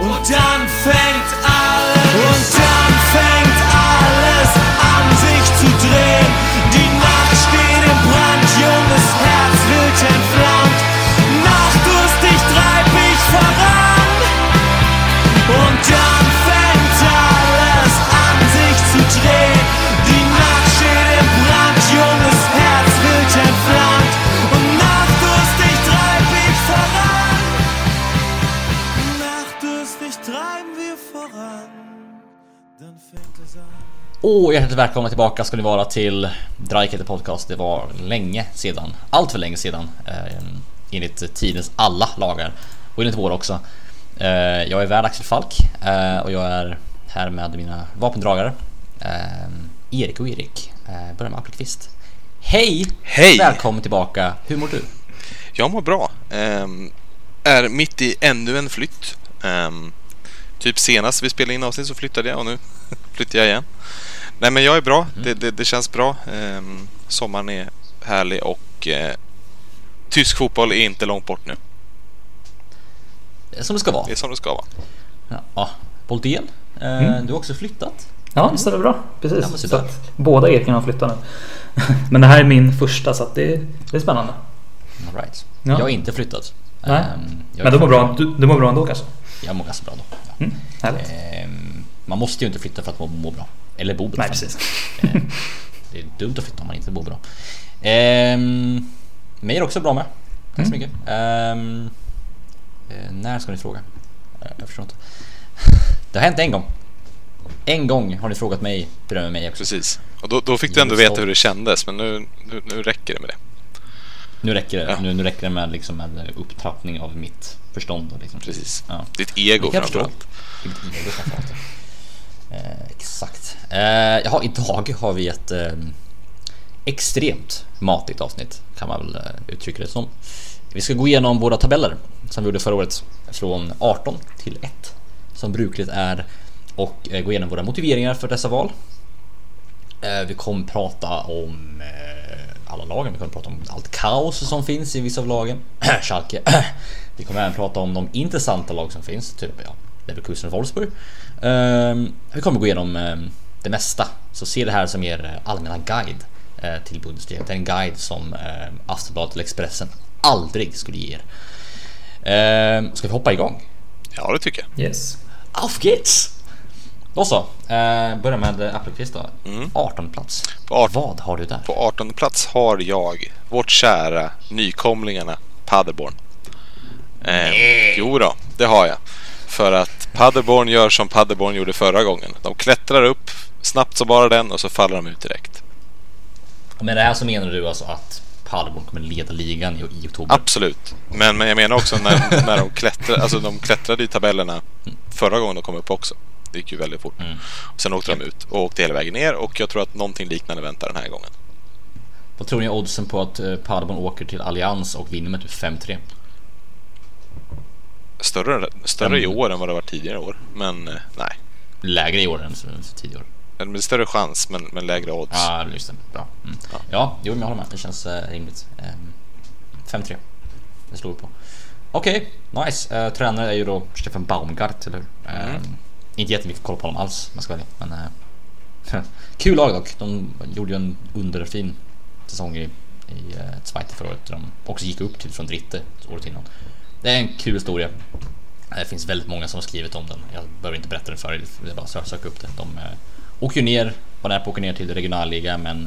Und dann fängt Åh, hjärtligt välkomna tillbaka ska ni vara till Dryketer Podcast. Det var länge sedan, allt för länge sedan, eh, enligt tidens alla lagar och enligt vår också. Eh, jag är värd Axel Falk eh, och jag är här med mina vapendragare eh, Erik och Erik. Eh, börjar med Appelqvist. Hej! Hej! Välkommen tillbaka. Hur mår du? Jag mår bra. Ehm, är mitt i ännu en flytt. Ehm, typ senast vi spelade in avsnitt så flyttade jag och nu flyttar jag igen. Nej men jag är bra. Det, det, det känns bra. Ehm, sommaren är härlig och eh, tysk fotboll är inte långt bort nu. Det är Som det ska vara. Det är som det ska vara. Ja, Boltén, eh, du har också flyttat. Ja, det stämmer bra. Precis. Ja, så att båda Eriken har flyttat nu. Men det här är min första så att det, det är spännande. All right. Ja. Jag har inte flyttat. Nej. Ehm, jag Men du mår bra, du, du mår bra ändå kanske? Jag mår ganska bra då. Ja. Mm. Ehm, man måste ju inte flytta för att må, må bra. Eller bo bra. Nej, precis. Ehm, det är dumt att flytta om man inte bor bra. Ehm, mig är också bra med. Tack så Mm. mycket. Ehm, eh, när ska ni fråga? Eh, Jag förstår inte. Det har hänt en gång. En gång har ni frågat mig, berömmer mig också. Precis. Och då, då fick du ändå Just veta det. hur det kändes men nu, nu, nu räcker det med det. Nu räcker det. Ja. Nu, nu räcker det med, liksom, med upptrappning av mitt förstånd. och Liksom. Precis. Ja. Ditt ego Det framförallt. Mitt ego framförallt. Eh, exakt. Eh, jaha, idag har vi ett eh, extremt matigt avsnitt kan man väl eh, uttrycka det som. Vi ska gå igenom våra tabeller som vi gjorde förra året från 18 till 1 som brukligt är och eh, gå igenom våra motiveringar för dessa val. Eh, vi kommer prata om eh, alla lagen, vi kommer prata om allt kaos som finns i vissa av lagen. Schalke. vi kommer även prata om de intressanta lag som finns, typ ja, Leverkusen och Wolfsburg. Ehm, vi kommer gå igenom ehm, det mesta, så se det här som er eh, allmänna guide eh, till Bundesliga. Det är en guide som eh, Aftonbladet eller Expressen aldrig skulle ge er. Ehm, ska vi hoppa igång? Ja, det tycker jag. Yes. Auf geht's! Då så, eh, börja med Appelqvist då. Mm. 18 plats. På 18 Vad har du där? På 18 plats har jag vårt kära nykomlingarna Paderborn. Eh, jo då, det har jag. För att Paderborn gör som Paderborn gjorde förra gången. De klättrar upp snabbt som bara den och så faller de ut direkt. Med det här så menar du alltså att Paderborn kommer leda ligan i, i oktober? Absolut. Men, men jag menar också när, när de klättrar, alltså de klättrade i tabellerna förra gången de kom upp också. Det gick ju väldigt fort. Mm. Sen åkte de ut och åkte hela vägen ner och jag tror att någonting liknande väntar den här gången. Vad tror ni är oddsen på att eh, Paderborn åker till Allians och vinner med typ 5-3? Större, större i Mm. år än vad det var tidigare år. Men eh, nej. Lägre i år än tidigare år. Större chans men, men lägre odds. Ja, just det. Bra. Mm. Ja. Ja, jo, jag håller med. Det känns eh, rimligt. Ehm, 5-3. Det slår vi på. Okej, nice. Eh, tränare är ju då Stefan Baumgart, eller hur? Mm. Ehm, inte jättemycket koll på honom alls, jag ska ärlig. Men eh, kul lag dock. De gjorde ju en underfin säsong i, i eh, Zweite förra året. De också gick upp till från Dritte året innan. Det är en kul historia. Det finns väldigt många som har skrivit om den. Jag behöver inte berätta den för er, det är bara att söka upp det. De eh, åker ju ner, var nära på att åka ner till regionalliga men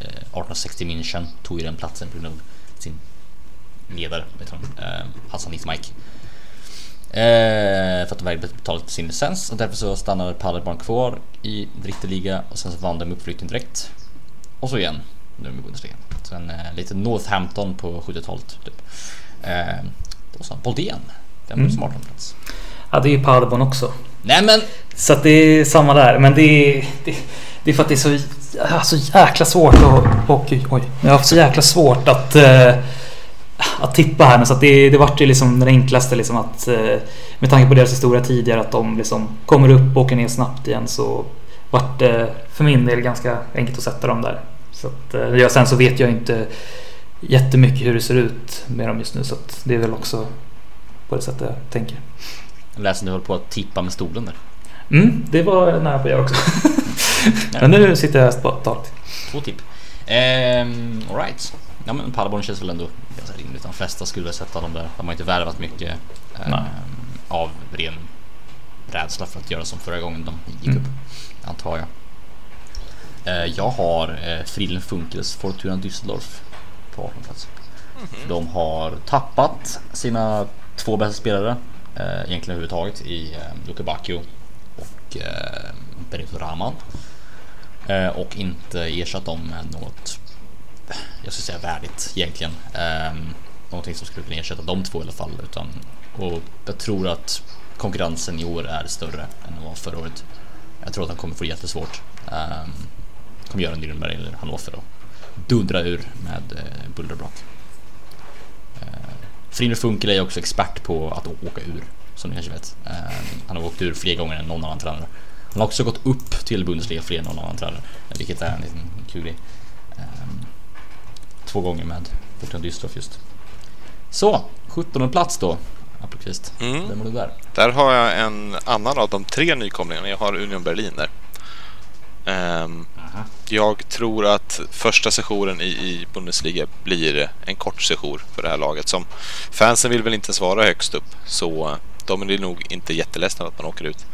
eh, 1860 München tog ju den platsen på grund av sin ledare, vet du, eh, Hassan Ismaik. Eh, för att de vägrade betala sin licens och därför så stannade Paderborn kvar i Dritteliga och sen så vann de uppflyttning direkt. Och så igen, nu är de i Bundesliga. Sen eh, lite Northampton på 70-talet typ. Eh, då sa Boldén, den var Mm. smart plats. Ja, det är ju Paderborn också. Nej men Så att det är samma där. Men det är, det, det är för att det är så, så jäkla svårt att... Och, oj, jag har haft så jäkla svårt att, eh, att tippa här nu. Så att det, det vart ju liksom det enklaste liksom att... Eh, med tanke på deras historia tidigare att de liksom kommer upp och åker ner snabbt igen så vart det för min del ganska enkelt att sätta dem där. Så att, eh, ja, sen så vet jag inte jättemycket hur det ser ut med dem just nu så att det är väl också på det sättet jag tänker. Jag läste att du höll på att tippa med stolen där. Mm, det var nära på göra också. Men nu sitter jag spontant. Två tipp. Ehm, Alright. Ja men Paderborn känns väl ändå ganska rimligt. De flesta skulle väl sätta dem där. De har inte värvat mycket Nej. av ren rädsla för att göra som förra gången de gick Mm. upp. Antar jag. Eh, jag har eh, Frillen Funkels Fortuna Düsseldorf på 18 plats. För De har tappat sina två bästa spelare eh, egentligen överhuvudtaget i eh, Luka Bacchio och eh, Benito Rahman. Eh, och inte ersatt dem med något, jag skulle säga värdigt egentligen. Eh, någonting som skulle kunna ersätta de två i alla fall. Utan, och jag tror att konkurrensen i år är större än den var förra året. Jag tror att han kommer få det jättesvårt. Eh, kommer göra en Nürnberg eller Hannover då dundra ur med eh, och brak. Friner Funkel är också expert på att åka ur, som ni kanske vet. Eh, Han har åkt ur fler gånger än någon annan tränare. Han har också gått upp till Bundesliga fler än någon annan tränare, vilket är en liten kul grej. Eh, Två gånger med Fortuna Düsseldorf just. Så, 17 plats då, Appelqvist. Mm. Vem var du där? Där har jag en annan av de tre nykomlingarna. Jag har Union Berlin där. Ehm, jag tror att första sessionen i, i Bundesliga blir en kort session för det här laget. Som fansen vill väl inte ens vara högst upp. Så eh, de är nog inte jätteledsna att man åker ut.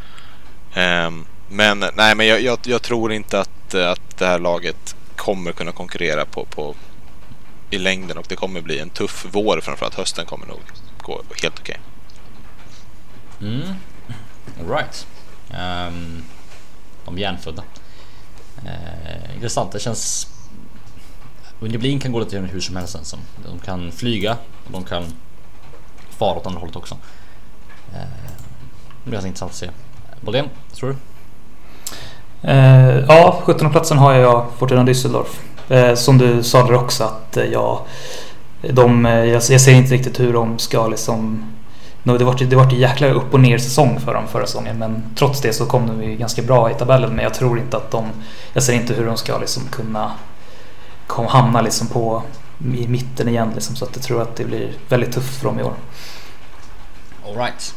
Um, men nej, men jag, jag, jag tror inte att, eh, att det här laget kommer kunna konkurrera på, på i längden och det kommer bli en tuff vår framförallt. Hösten kommer nog gå helt okej. Mm. Alright. Um, ehm, de hjärnfödda. Eh, intressant, det känns... Uniblin kan gå lite hur som helst. Alltså. De kan flyga och de kan fara åt andra hållet också. Eh, det blir ganska intressant att se. Bolén, tror du? Eh, ja, 17 platsen har jag Fortuna Düsseldorf. Eh, som du sa där också att eh, jag, de, eh, jag, jag ser inte riktigt hur de ska liksom... Det var det var en jäkla upp och ner säsong för dem förra säsongen men trots det så kom de ju ganska bra i tabellen men jag tror inte att de... Jag ser inte hur de ska liksom kunna kom, hamna liksom på i mitten igen liksom, så att jag tror att det blir väldigt tufft för dem i år. Alright.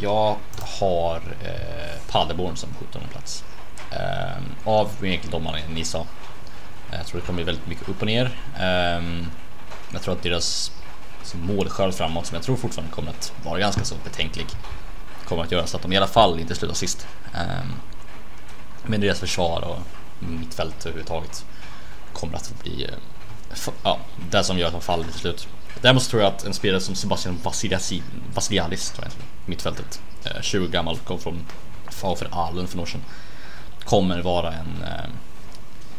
Jag har eh, Paderborn som 17 plats. Eh, av egentligen de man ni sa. Jag tror det kommer bli väldigt mycket upp och ner. Eh, jag tror att deras målskörd framåt, som jag tror fortfarande kommer att vara ganska så betänklig, kommer att göra så att de i alla fall inte slutar sist. Eh, men deras försvar och mittfält överhuvudtaget kommer att bli eh, ja, det som gör att de faller till slut. Däremot så tror jag att en spelare som Sebastian Vasiliasi- Vasiliadis, tror jag, mittfältet, eh, 20 gammal, kom från VfR Aalen för några år sedan, kommer vara en ehm,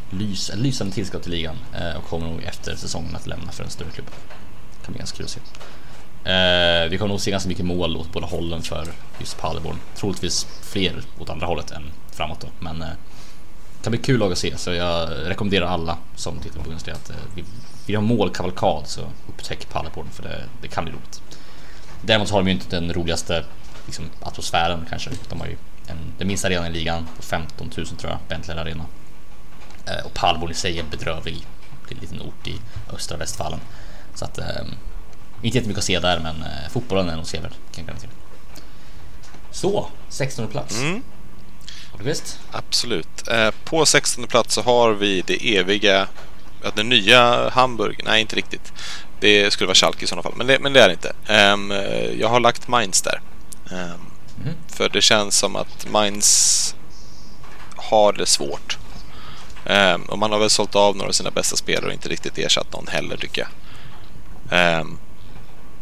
lys, en lysande tillskott till ligan eh, och kommer nog efter säsongen att lämna för en större klubb. Det kan bli ganska kul att se. Eh, vi kommer nog se ganska mycket mål åt båda hållen för just Paderborn. Troligtvis fler åt andra hållet än framåt då, men eh, det kan bli kul lag att se så jag rekommenderar alla som tittar på Bundesliga att eh, vi, vi har målkavalkad så upptäck Paderborn för det, det kan bli roligt. Däremot har de ju inte den roligaste liksom, atmosfären kanske. De har ju en, den minsta arenan i ligan på 15 000 tror jag, Bentley Arena. Eh, och Paderborn i sig är bedrövlig. Det är en liten ort i östra Västfalen. Så att, eh, inte jättemycket att se där men eh, fotbollen är nog sevärd, kan jag garantera. Så, 16 plats. Mm. Visst? Absolut. Eh, på 16 plats så har vi det eviga, ja, det nya Hamburg. Nej, inte riktigt. Det skulle vara Schalke i sådana fall, men det, men det är det inte. Ehm, eh, jag har lagt Mainz där. Ehm, Mhm. För det känns som att Mainz har det svårt. Ehm, och man har väl sålt av några av sina bästa spelare och inte riktigt ersatt någon heller tycker jag. Ehm,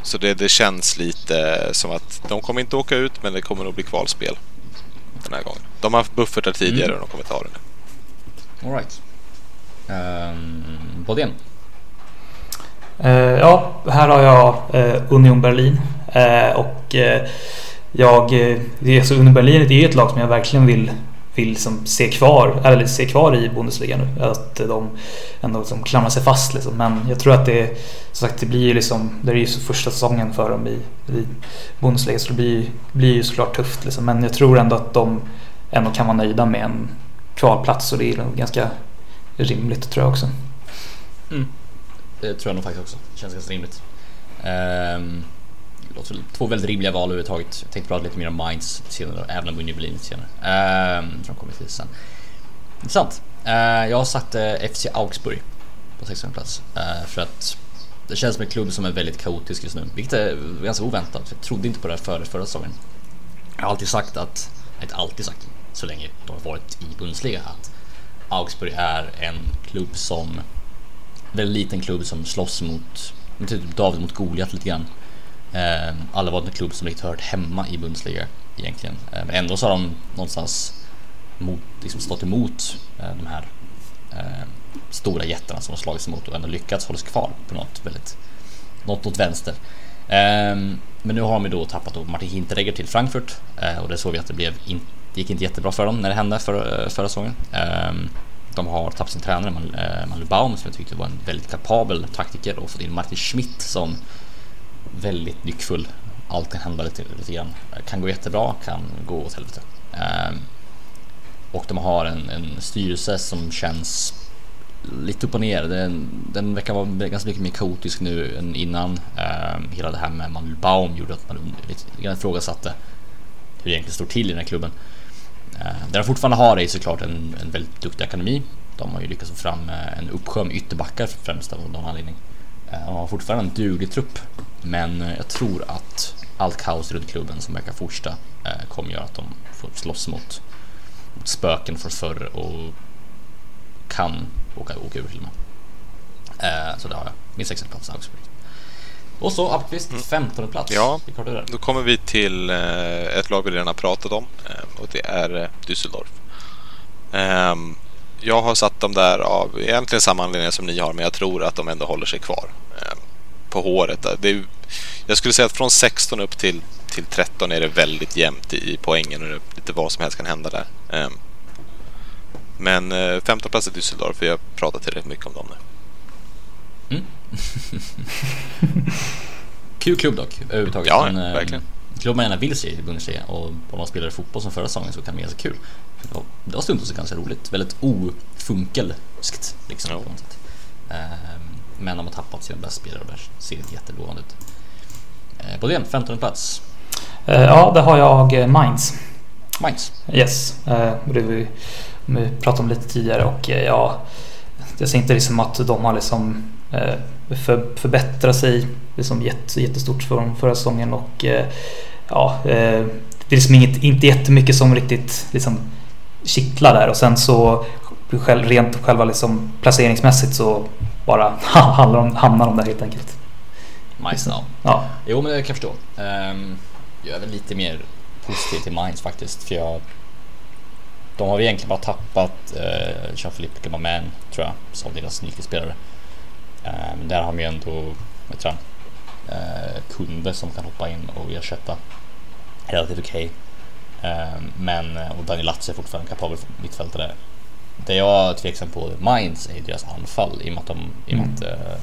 så det, det känns lite som att de kommer inte åka ut men det kommer nog bli kvalspel den här gången. De har haft buffertar tidigare Mm. och de kommer ta det nu. Alright. Um, Bodén. Eh, ja, här har jag eh, Union Berlin. Eh, och jag... Det är så Union Berlin det är ett lag som jag verkligen vill, vill liksom se, kvar, eller se kvar i Bundesliga nu. Att de ändå liksom klamrar sig fast liksom. Men jag tror att det... Som sagt, det blir ju liksom... Det är ju första säsongen för dem i, i Bundesliga så det blir, blir ju såklart tufft liksom. Men jag tror ändå att de ändå kan vara nöjda med en kvalplats och det är nog ganska rimligt tror jag också. Det tror jag nog faktiskt också. Känns ganska rimligt. Um, låter två väldigt rimliga val överhuvudtaget. Jag tänkte prata lite mer om Mainz senare, även om Union Berlin senare. Ehm, som kommer till sen. Intressant. Ehm, jag har satt eh, FC Augsburg på 16 plats. Ehm, för att det känns som en klubb som är väldigt kaotisk just nu, vilket är ganska oväntat. Jag trodde inte på det här före förra säsongen. Jag har alltid sagt att, inte alltid sagt, så länge de har varit i Bundesliga, att Augsburg är en klubb som, väldigt liten klubb som slåss mot, typ David mot Goliat lite grann. Eh, alla var en klubb som riktigt hört hemma i Bundesliga egentligen. Eh, men ändå så har de någonstans mot, liksom stått emot eh, de här eh, stora jättarna som har slagits emot och ändå lyckats hålla sig kvar på något väldigt, något åt vänster. Ehm, men nu har de ju då tappat då Martin Hinteregger till Frankfurt eh, och det såg vi att det blev in, det gick inte jättebra för dem när det hände för, eh, förra säsongen. Ehm, de har tappat sin tränare eh, Manuel Manu Baum som jag tyckte var en väldigt kapabel taktiker och fått in Martin Schmidt som väldigt nyckfull. Allt kan hända lite, lite grann. Kan gå jättebra, kan gå åt helvete. Eh, och de har en, en styrelse som känns lite upp och ner. Den, den verkar vara ganska mycket mer kaotisk nu än innan. Eh, hela det här med Manuel Baum gjorde att man lite grann ifrågasatte hur det egentligen står till i den här klubben. Eh, där de fortfarande har är såklart en, en väldigt duktig akademi. De har ju lyckats få fram eh, en uppsjö med ytterbackar främst av någon anledning. Uh, de har fortfarande en duglig trupp, men jag tror att allt kaos runt klubben som verkar fortsätta uh, kommer göra att de får slåss mot, mot spöken från förr och kan åka, åka ur filmen. Eh, så det har jag. Min 16 plats Augsburg. Och så Appqvist, mm. 15 plats. Ja, då kommer vi till eh, ett lag vi redan har pratat om eh, och det är eh, Düsseldorf. Ehm, jag har satt dem där av egentligen samma anledning som ni har, men jag tror att de ändå håller sig kvar ehm, på håret. Det är, jag skulle säga att från 16 upp till, till 13 är det väldigt jämnt i, i poängen och lite vad som helst kan hända där. Ehm, men eh, 15 plats i Düsseldorf, för jag pratat tillräckligt mycket om dem nu. Mm. Kul klubb dock, överhuvudtaget. Ja, en, verkligen. En klubb man gärna vill se i Bundesliga och om man spelar fotboll som förra säsongen så kan det bli ganska kul. Det var stundtals ganska roligt, väldigt ofunkelskt liksom. Ja. På något sätt. Ehm, men de har tappat sina bästa spelare och det ser inte jättelovande ut. Eh, Bodén, 15 plats. Eh, ja, där har jag eh, Mainz. Mainz? Yes. Det vi pratade om lite tidigare och ja, jag ser inte liksom att de har liksom för, förbättrat sig liksom jätte, jättestort från förra säsongen och ja, det är liksom inget, inte jättemycket som riktigt liksom kittlar där och sen så rent själva liksom placeringsmässigt så bara hamnar de, hamnar de där helt enkelt. Mainz ja. ja. Jo men det kan jag förstå. Um, jag är väl lite mer positiv till Mainz faktiskt för jag de har egentligen bara tappat eh, Jean-Philippe Gamaman tror jag som deras nyckelspelare. Eh, men där har de ju ändå, vad tror jag, eh, Kunde som kan hoppa in och ersätta relativt okej. Okay. Eh, men, och Daniel Latz är fortfarande en kapabel mittfältare. Det jag är tveksam på Mainz är deras anfall i och med att, de, i och med att mm.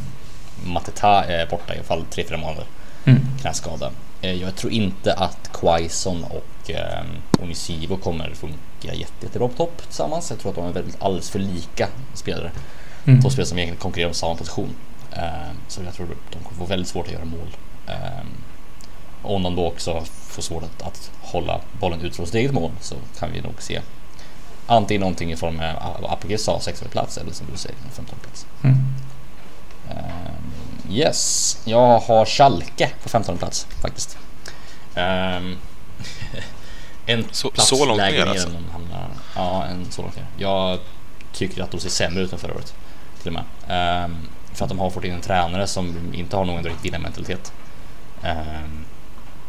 Mateta är borta i alla fall 3-4 månader. Mm. Knäskada. Eh, jag tror inte att Quaison och eh, Onisivo kommer funka jätte, jättebra på topp tillsammans. Jag tror att de är väldigt alldeles för lika spelare. Mm. Två spelare som egentligen konkurrerar om samma position. Eh, så jag tror att de kommer få väldigt svårt att göra mål. Eh, om de då också får svårt att, att hålla bollen ut från sitt eget mål så kan vi nog se antingen någonting i form av Apelgren sa 16 plats eller som du säger 15 plats. Mm. Um, yes, jag har Schalke på 15 plats faktiskt. Um, en så, plats så långt lägre ner alltså? än hamnar. Ja, en så långt ner. Jag tycker att de ser sämre ut än förra året. Till och med. Um, för att de har fått in en tränare som inte har någon direkt vinnarmentalitet. Um,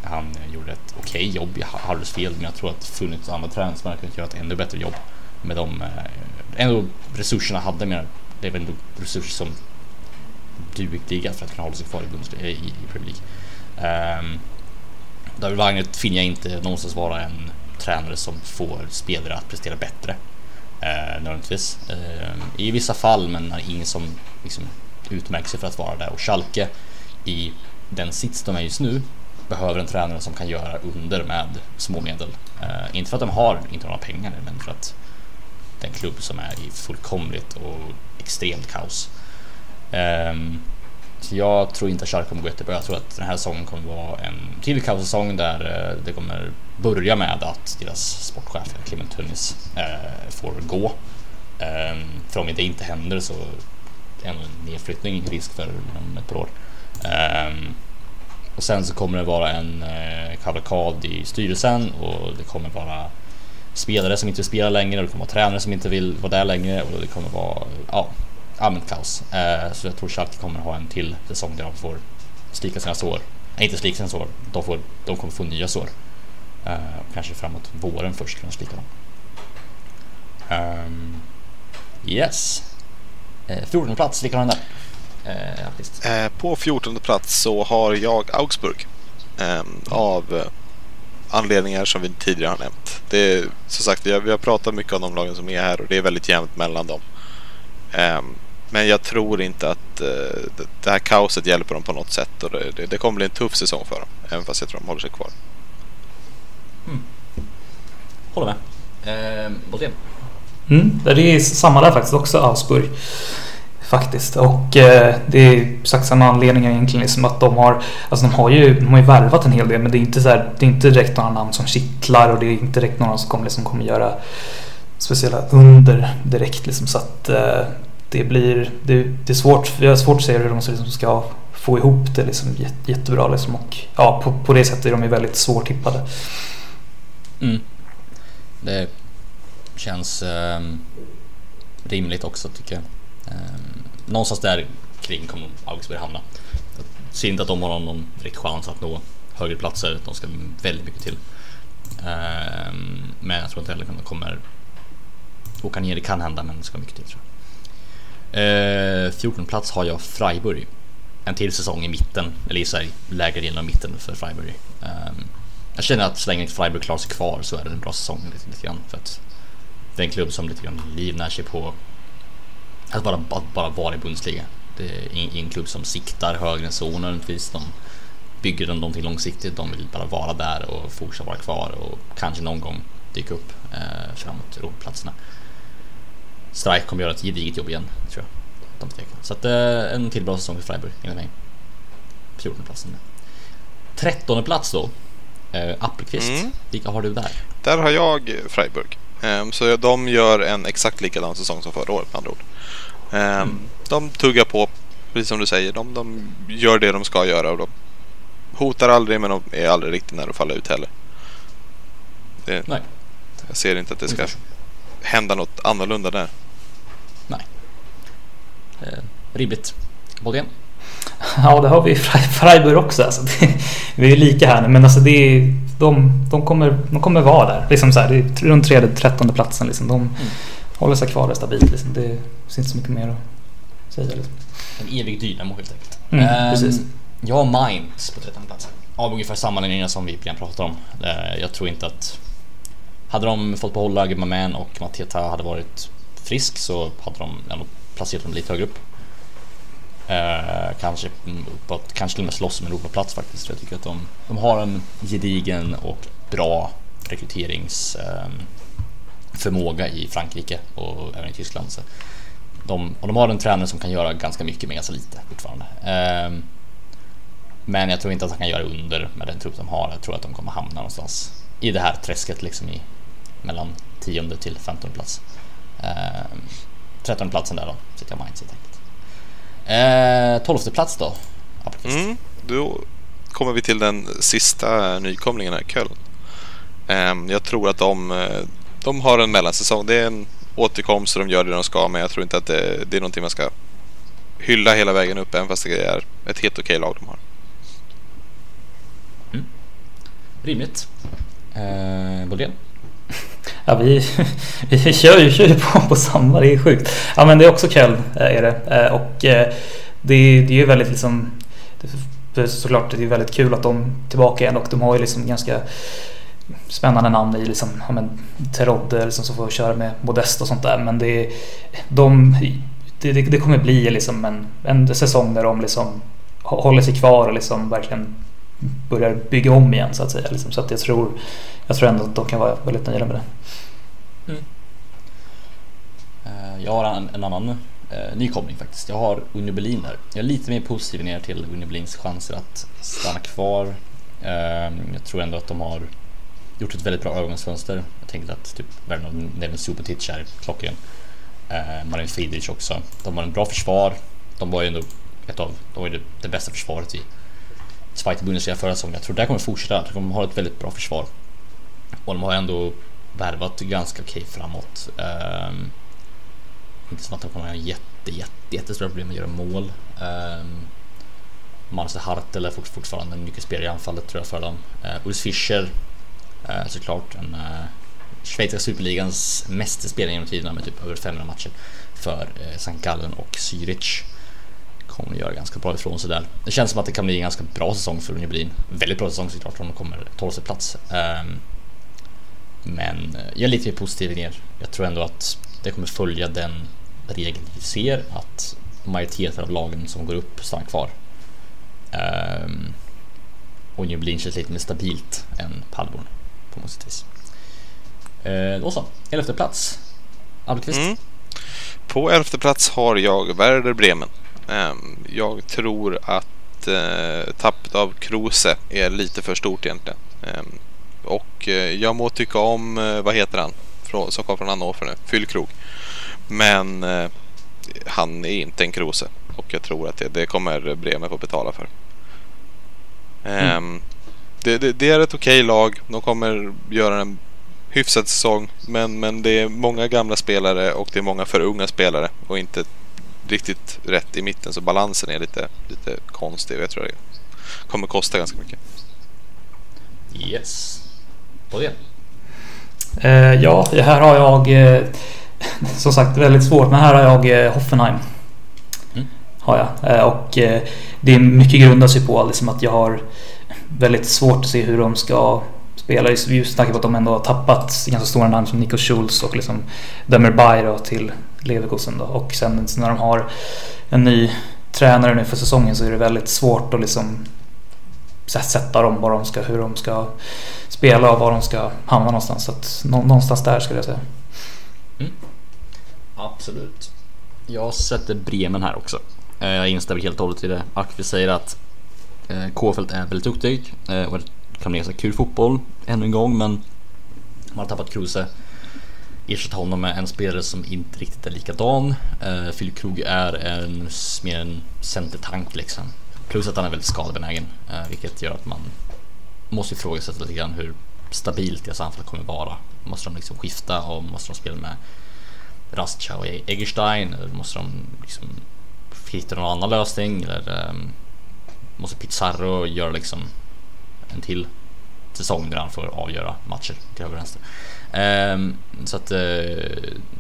han gjorde ett okej okay jobb i Huddersfield men jag tror att det funnits andra tränare som hade kunnat göra ett ännu bättre jobb med de uh, ändå resurserna hade. Men det är väl resurser som dugliga för att kunna hålla sig kvar i, i, i Premier League. Um, David Wagner finner jag inte någonstans vara en tränare som får spelare att prestera bättre. Uh, nödvändigtvis. Uh, I vissa fall, men ingen som liksom utmärker sig för att vara där. Och Schalke i den sits de är just nu behöver en tränare som kan göra under med små medel. Uh, inte för att de har inte några pengar, men för att det är en klubb som är i fullkomligt och extremt kaos. Ehm, så jag tror inte att Schalke kommer gå jättebra. Jag tror att den här säsongen kommer vara en till kaossäsong där eh, det kommer börja med att deras sportchef Clement Tunnis eh, får gå. Ehm, för om det inte händer så är en nedflyttning risk för inom ett par år. Ehm, och sen så kommer det vara en eh, kavalkad i styrelsen och det kommer vara spelare som inte vill spela längre och det kommer vara tränare som inte vill vara där längre och det kommer vara ja, allmänt kaos. Eh, så jag tror Schalke kommer ha en till säsong där de får slika sina sår. Nej, inte slika sina sår. De, får, de kommer få nya sår. Eh, kanske framåt våren först kan de slika dem. Um, yes. Eh, 14 plats, vilka har den där? Eh. Eh, på 14 plats så har jag Augsburg. Ehm, av eh, anledningar som vi tidigare har nämnt. Det är, som sagt, vi har, vi har pratat mycket om de lagen som är här och det är väldigt jämnt mellan dem. Ehm, men jag tror inte att eh, det- här kaoset hjälper dem på något sätt och det, det, det kommer bli en tuff säsong för dem. Även fast jag tror de håller sig kvar. Håller med. Eh. Mm, det är samma där faktiskt också, Augsburg. Faktiskt. Och eh, det är exakt samma anledningar egentligen. Liksom att de har, alltså de har, ju, de har ju värvat en hel del men det är inte, så här, det är inte direkt några namn som kittlar och det är inte direkt några som kommer, liksom, kommer göra speciella under direkt. Liksom, så att eh, det blir det, det är svårt, jag har svårt att se hur de liksom ska få ihop det liksom, jättebra. Liksom, och ja, på, på det sättet är de ju väldigt svårtippade. Mm. Det känns eh, rimligt också tycker jag. Eh, någonstans där kring kommer Augsburg hamna. Jag ser inte att de har någon direkt chans att nå högre platser. De ska väldigt mycket till. Eh, men jag tror inte heller att de kommer åka ner. Det kan hända men det ska mycket till tror jag. Eh, 14 plats har jag Freiburg. En till säsong i mitten, eller i sig, lägre delen av mitten för Freiburg. Um, jag känner att så länge Freiburg klarar sig kvar så är det en bra säsong lite, lite grann. För att det är en klubb som lite grann livnär sig på att bara, att bara vara i Bundesliga. Det är in- en klubb som siktar högre än så nödvändigtvis. De bygger de någonting långsiktigt. De vill bara vara där och fortsätta vara kvar och kanske någon gång dyka upp eh, framåt Europaplatserna. Strike kommer göra ett gediget jobb igen, tror jag. Så att, eh, en till bra säsong för Freiburg, enligt mig. 14 platsen. 13 plats då. Eh, Appelqvist. Mm. Vilka har du där? Där har jag Freiburg. Ehm, så de gör en exakt likadan säsong som förra året med andra ord. Ehm, De tuggar på, precis som du säger. De, de gör det de ska göra och de hotar aldrig men de är aldrig riktigt nära att falla ut heller. Det, Nej. jag ser inte att det ska hända något annorlunda där. Eh, rimligt. Bolén? Ja, det har vi i Fre- Freiburg också. Alltså det, vi är lika här nu, men alltså det är, de, de, kommer, de kommer vara där. Liksom så här, det är runt tredje, trettonde platsen. Liksom. De håller sig kvar där stabilt. Liksom. Det finns inte så mycket mer att säga. Liksom. En evig dynamo helt enkelt. Mm, Ehm, precis. Jag har Mainz på 13 plats. Av ungefär samma linje som vi redan pratat om. Eh, Jag tror inte att... Hade de fått behålla Gummaman och Mateta hade varit frisk så hade de ändå placerat dem lite högre upp. Eh, kanske uppåt, kanske till och med slåss om en Europaplats faktiskt. Jag tycker att de, de har en gedigen och bra rekryteringsförmåga ehm, eh, i Frankrike och även i Tyskland. Så de, och de har en tränare som kan göra ganska mycket med ganska lite fortfarande. Eh, men jag tror inte att han kan göra under med den trupp de har. Jag tror att de kommer hamna någonstans i det här träsket liksom i mellan 10 till 15 plats. Ehm, Ehm, 13 platsen där då, sitter jag Mainz helt enkelt. Ehm, 12 plats då, Appelqvist. Mm, då kommer vi till den sista nykomlingen här, Köln. Ehm, jag tror att de, eh, de har en mellansäsong. Det är en återkomst och de gör det de ska men jag tror inte att det, det är någonting man ska hylla hela vägen upp även fast det är ett helt okej lag de har. Rimligt. Ehm, Bolén? Ja, vi, vi kör ju kör ju på, på samma, det är sjukt. Ja, men det är också kul eh, är det. Eh, och eh, det, är- det är ju väldigt liksom... Såklart, det är väldigt kul att de är tillbaka igen och de har ju liksom ganska spännande namn i liksom, ja men Terodde liksom, som får köra med Modest och sånt där. Men det, är- de, det, det, kommer bli liksom en, en säsong där de liksom håller sig kvar och liksom verkligen börjar bygga om igen så att säga. Liksom. Så att jag tror, jag tror ändå att de kan vara väldigt nöjda med det. Eh, Jag har en, en annan eh, nykomling faktiskt. Jag har Union Berlin där. Jag är lite mer positiv ner till Union Berlins chanser att stanna kvar. Eh, jag tror ändå att de har gjort ett väldigt bra övergångsfönster. Jag tänkte att typ Werner Nevin Subotic är klockren. Eh, Marin Friedrich också. De har en bra försvar. De var ju ändå ett av, de var ju det, det bästa försvaret i Zweite Bundesliga förra säsongen. Jag tror det kommer fortsätta. De har ett väldigt bra försvar. Och de har ändå värvat ganska okej framåt. Um, inte som att de kommer ha jätte, jätte, jättestora problem med att göra mål. Um, Marcel Hartel är fortfarande en nyckelspelare i anfallet tror jag för dem. Uh, Ulf Fischer uh, såklart en uh, Schweiziska superligans meste spelare genom tiderna med typ över 500 matcher för uh, St. Gallen och Zürich. Kommer göra ganska bra ifrån sig där. Det känns som att det kan bli en ganska bra säsong för Union Väldigt bra säsong såklart om de kommer 12 plats. Ehm, men jag är lite mer positiv ner. Jag tror ändå att det kommer följa den regel vi ser att majoriteten av lagen som går upp stannar kvar. Ehm, Och New känns lite mer stabilt än Paderborn på något vis. Ehm, då så, elfte plats. Almqvist. Mm. På elfte plats har jag Werder Bremen. Um, jag tror att uh, tappet av Kruse är lite för stort egentligen. Um, och uh, jag må tycka om, uh, vad heter han, som kom från Hannover nu, Fyllkrog. Men eh, han är inte en Krose och jag tror att det, det kommer Bremen få betala för. Mm. Um, det, det, det, är ett okej lag. De kommer göra en hyfsad säsong. Men, men det är många gamla spelare och det är många för unga spelare och inte riktigt rätt i mitten. Så balansen är lite, lite konstig. Jag tror det kommer kosta ganska mycket. Yes. På det. Uh, ja, här har jag uh, som sagt väldigt svårt. Men här har jag eh, Hoffenheim. Mm. Har jag. Eh, och eh, det är mycket grundar sig på liksom att jag har väldigt svårt att se hur de ska spela. Just med tanke på att de ändå har tappat ganska stora namn som Nico Schultz och liksom Demer Bay till Leverkusen. Då. Och sen när de har en ny tränare nu för säsongen så är det väldigt svårt att liksom sätta dem vad de ska, hur de ska spela och var de ska hamna någonstans. Så att någonstans där skulle jag säga. Mm. Absolut. Jag sätter Bremen här också. Eh, jag instämmer helt och hållet i det Akvi säger att eh, är väldigt duktig eh, och och kan bli ganska kul fotboll ännu en gång men man har tappat Kruse. Ersatt honom med en spelare som inte riktigt är likadan. Eh, Phil Krug är en, mer en centertank liksom. Plus att han är väldigt skadebenägen eh, vilket gör att man måste ifrågasätta lite grann hur stabilt deras anfall kommer vara. Måste de liksom skifta och måste de spela med Rastcha och Eggerstein? Eller måste de liksom hitta någon annan lösning? Eller um, måste Pizarro göra liksom en till säsong där han får avgöra matcher till höger och vänster? Um, så att uh,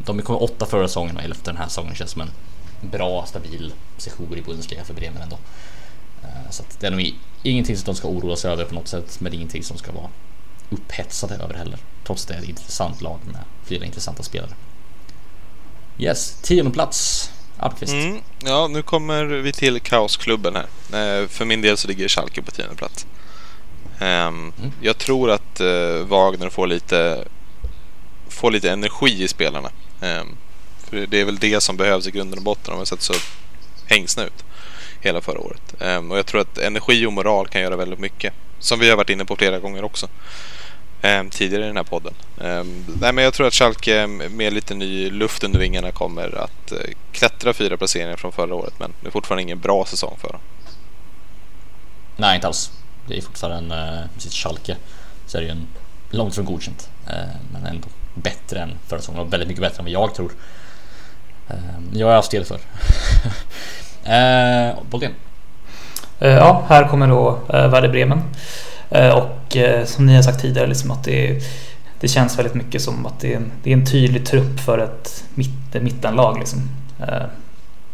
de kom åtta förra säsongen och elfte den här säsongen känns som en bra stabil session i Bundesliga för Bremen ändå. Uh, så att det är nog ingenting som de ska oroa sig över på något sätt, men det är ingenting som ska vara upphetsade över heller. Trots det är ett intressant lag med flera intressanta spelare. Yes, tionde plats. Almqvist. Mm, ja, nu kommer vi till kaosklubben här. Eh, för min del så ligger Schalke på tionde plats. Um, mm. Jag tror att uh, Wagner får lite, Få lite energi i spelarna. Ehm, för det är väl det som behövs i grunden och botten. De har sett så hängsna ut hela förra året. Ehm, och jag tror att energi och moral kan göra väldigt mycket. Som vi har varit inne på flera gånger också eh, tidigare i den här podden. Eh, nej, men jag tror att Schalke med lite ny luft under vingarna kommer att eh, klättra fyra placeringar från förra året men det är fortfarande ingen bra säsong för dem. Nej, inte alls. Det är fortfarande en, eh, sitt Schalke så är det ju en långt från godkänt eh, men ändå bättre än förra säsongen och väldigt mycket bättre än vad jag tror. Eh, jag har haft det för. eh, Boldén. Ja, här kommer då Werder Bremen. Eh, och eh, som ni har sagt tidigare, liksom att det, det känns väldigt mycket som att det är en, det är en tydlig trupp för ett mitt, mittenlag. Liksom, eh,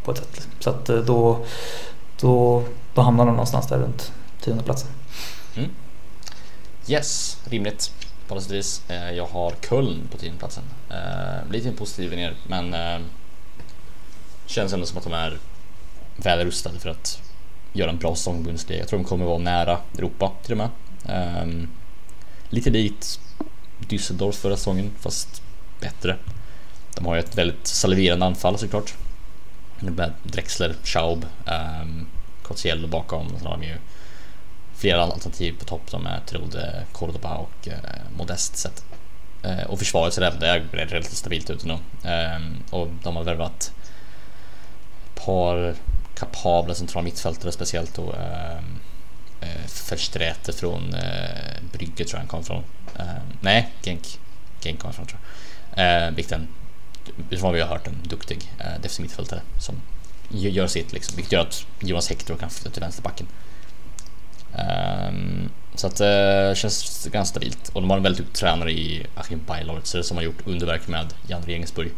på ett sätt. Så att då, då, då hamnar de någonstans där runt tionde platsen. Mm. Yes, rimligt på något vis. Jag har Köln på tionde platsen. Eh, lite positiv ner, men eh, känns ändå som att de är väl rustade för att göra en bra säsong Jag tror de kommer vara nära Europa till och med. Ehm, lite likt Düsseldorf förra säsongen, fast bättre. De har ju ett väldigt saliverande anfall såklart. Med Drexler, Schaub, ehm, um, Cotiello bakom. Sen har de ju flera alternativ på topp som jag trodde Cordoba och eh, Modest. sett. Eh, och försvaret ser även där relativt stabilt ut nu. Ehm, och de har värvat ett par kapabla centrala mittfältare speciellt då. Ehm, eh, försträte från Brygge tror jag han kom från. Ehm, nej, Genk. Genk kom från tror jag. Vilket en, som vi har hört, en duktig defensiv mittfältare som gör sitt liksom, vilket gör att Jonas Hector kan flytta till vänsterbacken. Um, så att eh, det uh, känns ganska stabilt och de har en väldigt duktig tränare i Achim Beilortzer som har gjort underverk med Jan Regensburg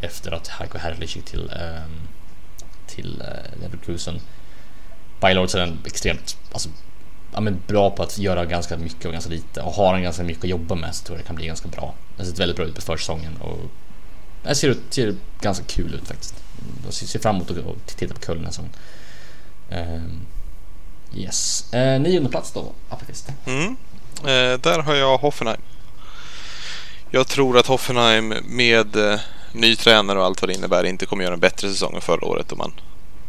efter att Heiko Herrlich gick till, um, till uh, Leverkusen. Beilortzer är en extremt alltså, ja, men bra på att göra ganska mycket och ganska lite och har han ganska mycket att jobba med så tror jag det kan bli ganska bra. Det har sett väldigt bra ut på försäsongen och det ser, ut, ser ganska kul ut faktiskt. Jag ser fram emot att titta på Köln den här säsongen. Um, yes. Uh, nionde plats då, Appelqvist. Mm. Eh, där har jag Hoffenheim. Jag tror att Hoffenheim med eh, ny tränare och allt vad det innebär inte kommer göra en bättre säsong än förra året. Och man,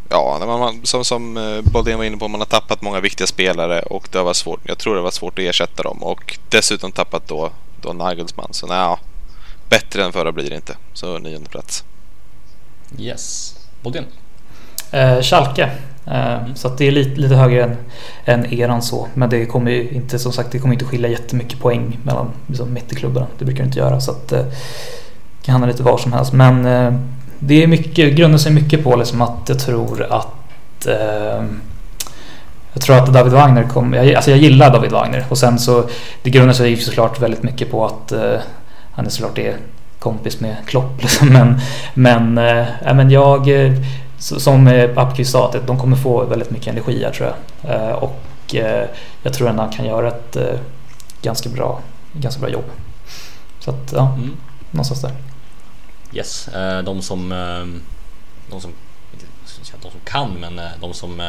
ja, när man, som, som eh, Boldén var inne på, man har tappat många viktiga spelare och det varit svårt. Jag tror det var svårt att ersätta dem och dessutom tappat då, då Nagelsmann. Så nej, bättre än förra blir det inte. Så nionde plats. Yes. Boldén? Eh, Schalke. Ehm, så att det är lite, lite högre än, än eran så. Men det kommer ju inte, som sagt, det kommer inte skilja jättemycket poäng mellan liksom, mitteklubbarna. Det brukar det inte göra. Så att eh, det kan hända lite var som helst. Men eh, det är mycket, grundar sig mycket på liksom att jag tror att eh, jag tror att David Wagner kommer... Jag, alltså jag gillar David Wagner och sen så... Det grundar sig såklart väldigt mycket på att eh, han är såklart är kompis med Klopp liksom. Men, men, äh, men jag... Som sa, att de kommer få väldigt mycket energi här tror jag. Äh, och äh, jag tror ändå han kan göra ett ganska bra, ganska bra jobb. Så att, ja, mm. någonstans där. Yes, de som... De som, de som kan, men de som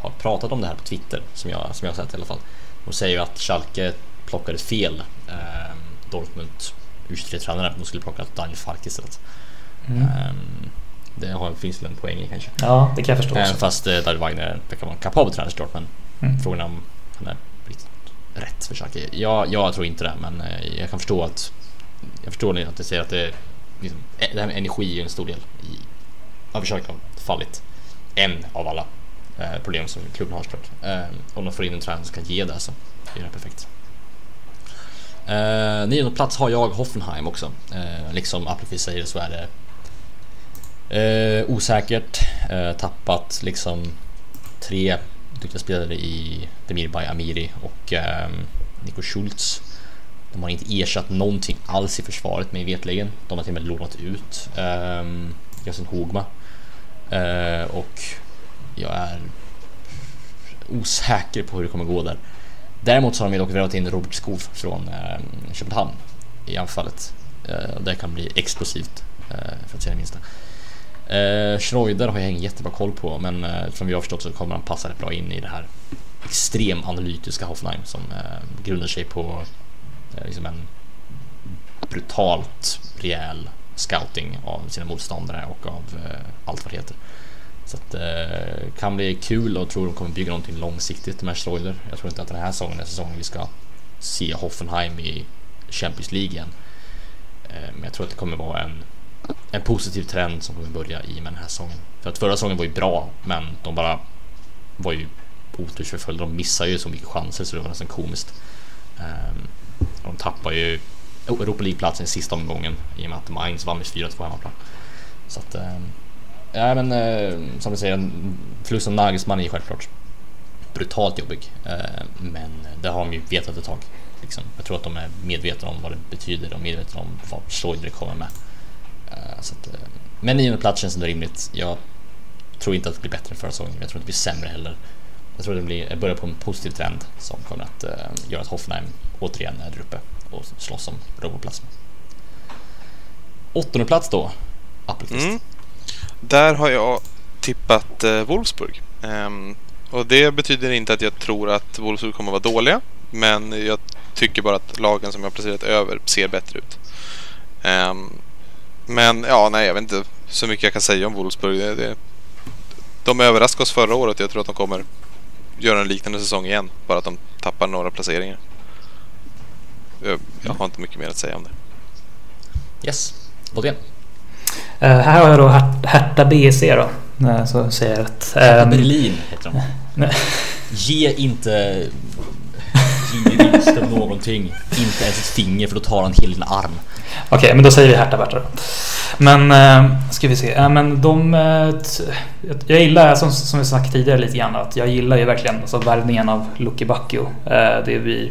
har pratat om det här på Twitter, som jag, som jag har sett i alla fall. De säger ju att Schalke plockade fel Dortmund U23-tränare. De skulle plocka Daniel Falk istället. Mm. Um, det har, finns väl en poäng i kanske. Ja, det kan jag förstå. Även fast eh, David Wagner verkar vara en kapabel tränare såklart. Men mm. frågan är om han är riktigt rätt för Schalke. Jag, jag tror inte det, men eh, jag kan förstå att jag förstår att det säger att det, liksom, eh, det här med energi är en stor del i av Schalke har fallit. En av alla eh, problem som klubben har såklart. Eh, om de får in en tränare som kan ge det så är det perfekt. Eh, nionde plats har jag Hoffenheim också. Eh, liksom Appelqvist säger så är det eh, osäkert. Eh, tappat liksom tre duktiga spelare i Demir Bay Amiri och eh, Nico Schultz. De har inte ersatt någonting alls i försvaret mig vetligen. De har till och med lånat ut eh, Justin Hogma. Eh, och jag är osäker på hur det kommer gå där. Däremot så har de dock värvat in Robert Skov från eh, Köpenhamn i anfallet. Eh, det kan bli explosivt eh, för att säga det minsta. Eh, Schreuder har jag ingen jättebra koll på men eh, som vi har förstått så kommer han passa rätt bra in i det här extrem analytiska Hoffenheim som eh, grundar sig på eh, liksom en brutalt rejäl scouting av sina motståndare och av eh, allt vad det heter. Så att eh, kan bli kul och tror de kommer bygga någonting långsiktigt med Schreuder. Jag tror inte att den här säsongen är säsongen vi ska se Hoffenheim i Champions League igen. Eh, men jag tror att det kommer vara en, en positiv trend som kommer börja i med den här säsongen. För att förra säsongen var ju bra, men de bara var ju otursförföljda. De missade ju så mycket chanser så det var nästan komiskt. Ehm, de tappar ju Europa League-platsen i sista omgången i och med att Mainz vann med 4-2 hemmaplan. Så att ehm, nej Ja men ehm, som du säger, förlusten Nagelsmann är ju självklart brutalt jobbig. Men det har de ju vetat ett tag. Liksom. Jag tror att de är medvetna om vad det betyder och medvetna om vad Schreuder kommer med. Eh, så att, eh, men nionde plats känns ändå rimligt. Jag tror inte att det blir bättre än förra säsongen, men jag tror inte det blir sämre heller. Jag tror att det blir, börjar på en positiv trend som kommer att uh, göra att Hoffenheim återigen är där uppe och slåss om Roboplats. Åttonde plats då, Appelqvist. Mm. Där har jag tippat eh, Wolfsburg. Um, och det betyder inte att jag tror att Wolfsburg kommer att vara dåliga. Men jag tycker bara att lagen som jag placerat över ser bättre ut. Um, men ja, nej, jag vet inte så mycket jag kan säga om Wolfsburg. Det, det, de överraskade oss förra året. Jag tror att de kommer göra en liknande säsong igen. Bara att de tappar några placeringar. Jag, jag har inte mycket mer att säga om det. Yes, Bodén. Eh, här har jag då Her- Hertha BC då. Eh, Så säger jag rätt. Eh, Berlin heter de. nej. Ge inte Jimmy Lindström någonting. Inte ens ett finger för då tar han hela din arm. Okej, men då säger vi Hertha Berta. Men eh, ska vi se. Ja, men de, eh, jag gillar, som, som vi sagt tidigare lite grann, att jag gillar ju verkligen alltså, värvningen av Lucky Bacchio. Eh, det blir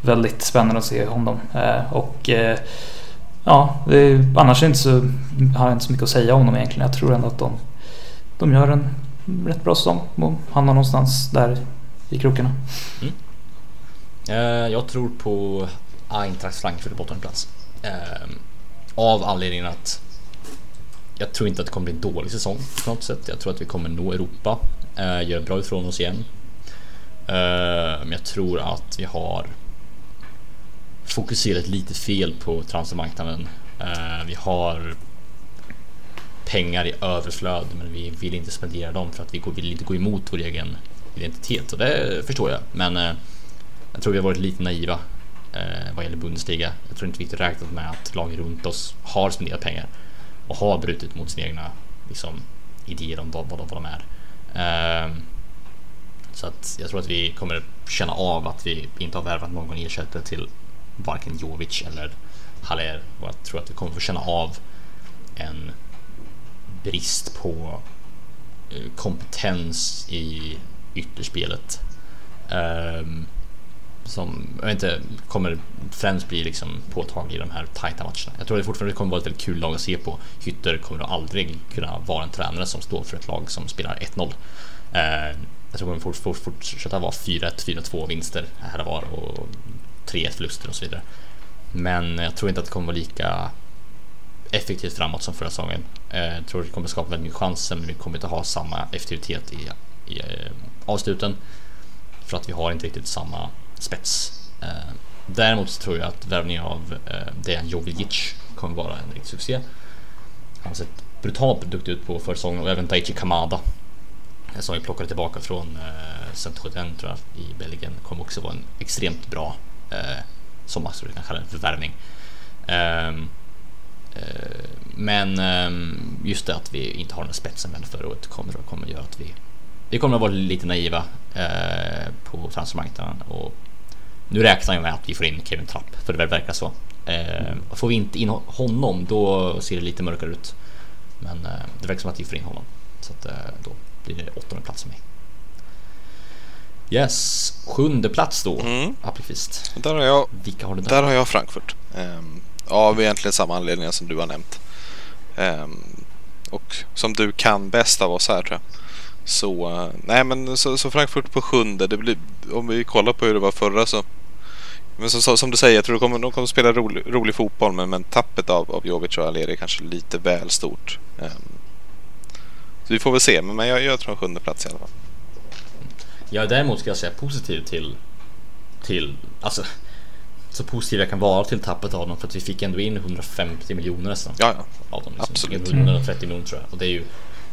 väldigt spännande att se honom. Eh, och eh, ja, det, annars är inte så, har jag inte så mycket att säga om dem egentligen. Jag tror ändå att de, de gör en rätt bra säsong och hamnar någonstans där i krokarna. Eh, Eh, jag tror på Eintracht Frankfurt på bottenplats. Eh, av anledningen att jag tror inte att det kommer bli en dålig säsong på något sätt. Jag tror att vi kommer nå Europa, eh, göra bra ifrån oss igen. Men jag tror att vi har fokuserat lite fel på transfermarknaden. Vi har pengar i överflöd men vi vill inte spendera dem för att vi vill inte gå emot vår egen identitet och det förstår jag. Men eh, jag tror vi har varit lite naiva eh, vad gäller Bundesliga. Jag tror inte vi riktigt räknat med att lag runt oss har spenderat pengar och har brutit mot sina egna liksom, idéer om vad, vad, de- vad de är. Eh, så att jag tror att vi kommer känna av att vi inte har värvat någon ersättare till varken Jovic eller Haller och jag tror att vi kommer få känna av en brist på eh, kompetens i ytterspelet. Ehm, som inte, kommer främst bli liksom påtaglig i de här tajta matcherna. Jag tror det fortfarande kommer vara ett väldigt kul lag att se på. Hytter kommer aldrig kunna vara en tränare som står för ett lag som spelar 1-0. Eh, jag tror det kommer fort, fortsätta vara 4-1, 4-2 vinster här och var och 3-1 förluster och så vidare. Men jag tror inte att det kommer vara lika effektivt framåt som förra säsongen. Eh, jag tror det kommer skapa väldigt mycket chanser men vi kommer inte ha samma effektivitet i, i eh, avsluten. För att vi har inte riktigt samma spets. Eh, däremot så tror jag att värvningen av eh, Dejan Jovic kommer vara en riktig succé. Han har sett brutalt duktig ut på försäsongen och även Daichi Kamada eh, som vi plockade tillbaka från eh, Saint-Tropez tror jag i Belgien kommer också vara en extremt bra eh, som man skulle kunna kalla det för värvning. Um, uh, men um, just det att vi inte har den spetsen förra året kommer, kommer göra att vi vi kommer att vara lite naiva eh, på transfermarknaden och nu räknar jag med att vi får in Kevin Trapp för det verkar så. Eh, får vi inte in honom då ser det lite mörkare ut. Men eh, det verkar som att vi får in honom så att, eh, då blir det åttonde plats för mig. Yes, sjunde plats då. Mm. Appelqvist. Där har jag Vilka har du där? Där har jag Frankfurt. Um, av egentligen samma anledningar som du har nämnt. Ehm, och som du kan bäst av oss här tror jag. Så, eh, nej men så, så Frankfurt på sjunde. Det blir, om vi kollar på hur det var förra så. Men så, som du säger, jag tror de kommer, de kommer spela rolig, rolig fotboll men, men tappet av, av Jovic och Alleri är kanske lite väl stort. Ehm, så vi får väl se, men, jag, jag tror en sjunde plats i alla fall. Jag är däremot ska jag säga positiv till, till, alltså så positiv jag kan vara till tappet av dem för att vi fick ändå in 150 miljoner nästan. Ja, ja. Av dem, liksom. Absolut. 130 miljoner tror jag. Och det är ju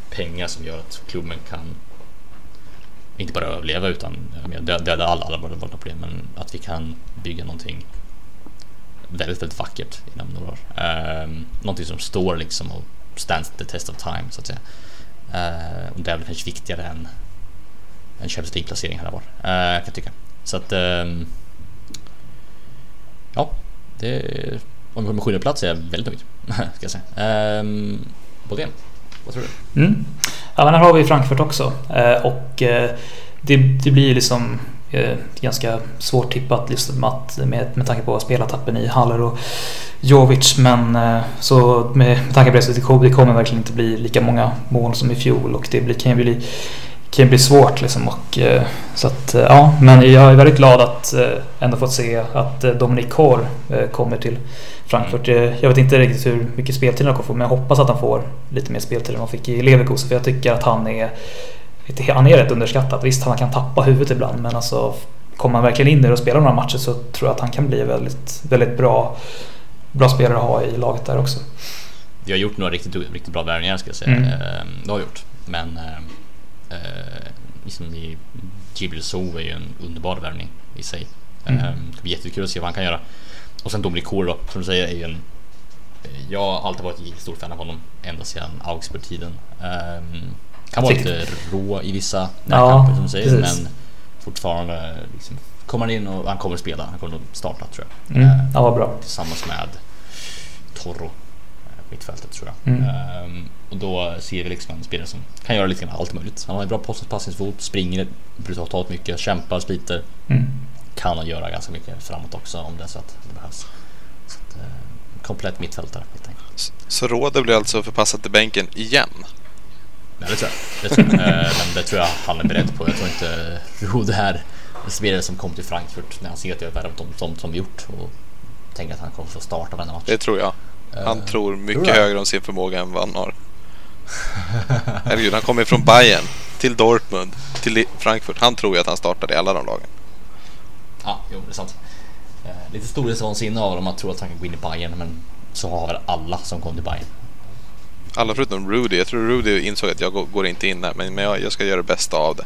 pengar som gör att klubben kan inte bara överleva utan döda alla, alla våra problem. Men att vi kan bygga någonting väldigt, väldigt vackert inom några år. Um, någonting som står liksom och stands the test of time så att säga. Uh, och det är väl kanske viktigare än en Champions League-placering här var. Uh, kan jag tycka. Så att Um, ja, det om vi kommer sjunde plats är jag väldigt nöjd. ska jag säga. Um, Bodén, vad tror du? Mm. Ja, men här har vi Frankfurt också. Eh, och eh, det, det blir liksom ganska svårt tippat liksom att, med, med tanke på spelartappen i Haller och Jovic. Men eh, så med, med tanke på så det kommer verkligen inte bli lika många mål som i fjol och det blir, kan ju bli kan ju bli svårt liksom och eh, så att eh, ja men jag är väldigt glad att eh, ändå fått se att eh, Dominic Kor eh, kommer till Frankfurt. Eh, Jag vet inte riktigt hur mycket speltid han kommer få men jag hoppas att han får lite mer speltid än han fick i Leverkusen för jag tycker att han är han är rätt underskattad. Visst, han kan tappa huvudet ibland men alltså kommer han verkligen in där och spelar några matcher så tror jag att han kan bli väldigt, väldigt bra, bra spelare att ha i laget där också. vi har gjort några riktigt, riktigt bra värvningar ska jag säga. Mm. Eh, det har vi gjort. Men eh, eh, liksom i Gibril So är ju en underbar värvning i sig. Mm. Eh, det blir jättekul att se vad han kan göra. Och sen Dominic Kor då, som du säger, är ju en jag har alltid varit ett stort fan av honom ända sedan Augsburg-tiden. Um, kan vara lite rå i vissa närkamper som du säger precis. men fortfarande liksom, kommer han in och han kommer att spela. Han kommer nog starta tror jag. Mm. Eh, Ja, vad bra. tillsammans med Torro eh, på mittfältet tror jag. Mm. Ehm, och då ser vi liksom en spelare som kan göra lite grann allt möjligt. Han har en bra passningsfot, springer brutalt mycket, kämpar, sliter. Mm. Kan han göra ganska mycket framåt också om det är så att det behövs. Så att, eh, komplett mittfältare helt enkelt. Så Råde blir alltså förpassad till bänken igen. Nej, det tror jag. Det tror jag. Eh, men det tror jag han är beredd på. Jag tror inte Rode är en spelare som kom till Frankfurt när han ser att jag har värvat dem som, som vi gjort och tänker att han kommer få starta varenda match. Det tror jag. Han Eh, tror mycket tror det? högre om sin förmåga än vad han har. Herregud, han kommer från Bayern till Dortmund till Frankfurt. Han tror ju att han startade i alla de lagen. Ja, jo, det är sant. Eh, lite storhetsvansinne av dem att tro att han kan gå in i Bayern men så har väl alla som kom till Bayern. Alla förutom Rudy. Jag tror Rudy insåg att jag går- går inte in där, men men jag, jag ska göra det bästa av det.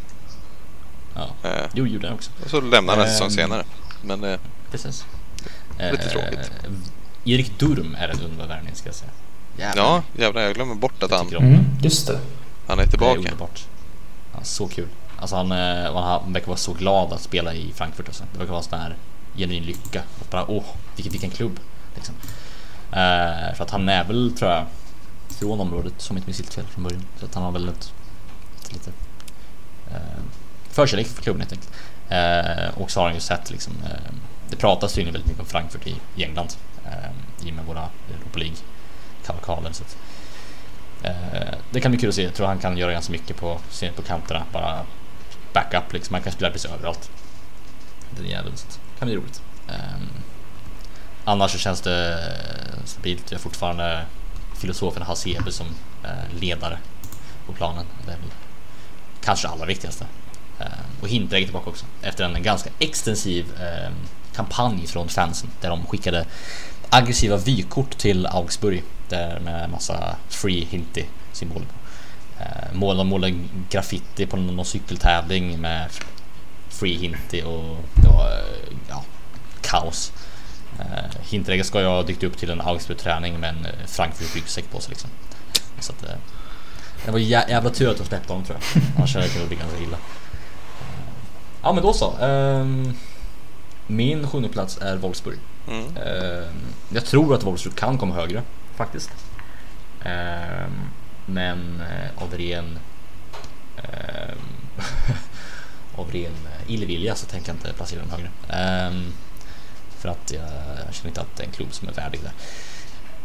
Ja. Eh, Jo, gjorde han också. och så lämnar han en Ehm. säsong senare. Men eh, Precis. Lite tråkigt. Erik Durm är en underbar värvning ska jag säga. Jävlar. ja, jävlar jag glömmer bort att han, Mm. Just det. han är Det är tillbaka. underbart. Ja, så kul. Alltså han, eh, han verkar vara så glad att spela i Frankfurt. Alltså. Det verkar vara sån här genuin lycka. Att bara åh, vilken, vilken klubb. Liksom. Eh, för att han är väl, tror jag, från området som inte minns fel från början. Så att han har väl ett, ett lite eh, förkärlek för klubben helt enkelt. Eh, och så har han ju sett liksom, eh, det pratas tydligen väldigt mycket om Frankfurt i, i England. Eh, I och med våra Europa League-kavalkader. Så att, Eh, det kan bli kul att se. Jag tror han kan göra ganska mycket på, på kanterna. Bara backup liksom. Han kan spela precis överallt. Den jäveln. Så det kan bli roligt. Eh, annars så känns det eh, stabilt. jag är fortfarande filosofen Hasebe som eh, ledare på planen. Det är väl kanske det allra viktigaste. Eh, och och är tillbaka också. Efter en ganska extensiv eh, kampanj från fansen där de skickade aggressiva vykort till Augsburg där med massa free-hinti-symboler. på. Mål, de målade graffiti på någon, cykeltävling med free-hinti och det var ja, kaos. Eh, Hinteregger ska ju ha dykt upp till en Augsburg-träning med en eh, Frankfurt ryggsäck på sig liksom. Så att, eh, det var jä jävla tur att de släppte honom tror jag. Annars hade det kunnat bli ganska illa. Ja men då så. Ehm, min sjunde plats är Wolfsburg. Mm. Ehm, jag tror att Wolfsburg kan komma högre faktiskt. Ehm, men av ren av ren illvilja så tänker jag inte placera dem högre. För att jag, jag känner inte att det är en klubb som är värdig det.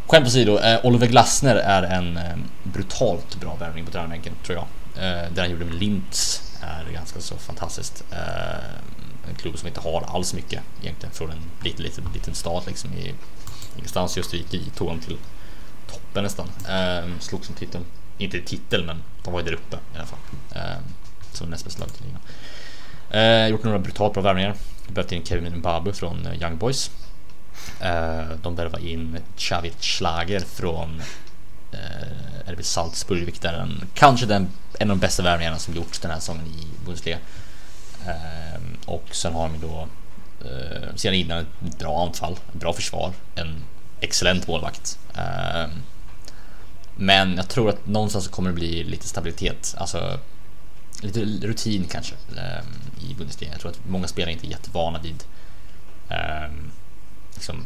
Skämt åsido, eh, Oliver Glasner är en eh, brutalt bra värvning på tränarbänken tror jag. Eh, det han gjorde med Linz är ganska så fantastiskt. Eh, en klubb som inte har alls mycket egentligen från en liten, liten, liten stad liksom i ingenstans i Österrike i tog till toppen nästan. Eh, slog som titeln, inte titel men de var ju där uppe i alla fall. Eh, som näst bästa laget i ligan. Eh, gjort några brutalt bra värvningar. Behövt in Kevin Mbabu från eh, Young Boys. Eh, de värvade in Xavi Schlager från eh, RB Salzburg, vilket är en, kanske den, en av de bästa värvningarna som gjorts den här säsongen i Bundesliga. Och sen har de då sedan innan ett bra anfall, ett bra försvar, en excellent målvakt. Men jag tror att någonstans kommer det bli lite stabilitet, alltså lite rutin kanske eh, i Bundesliga. Jag tror att många spelare inte är jättevana vid eh, liksom,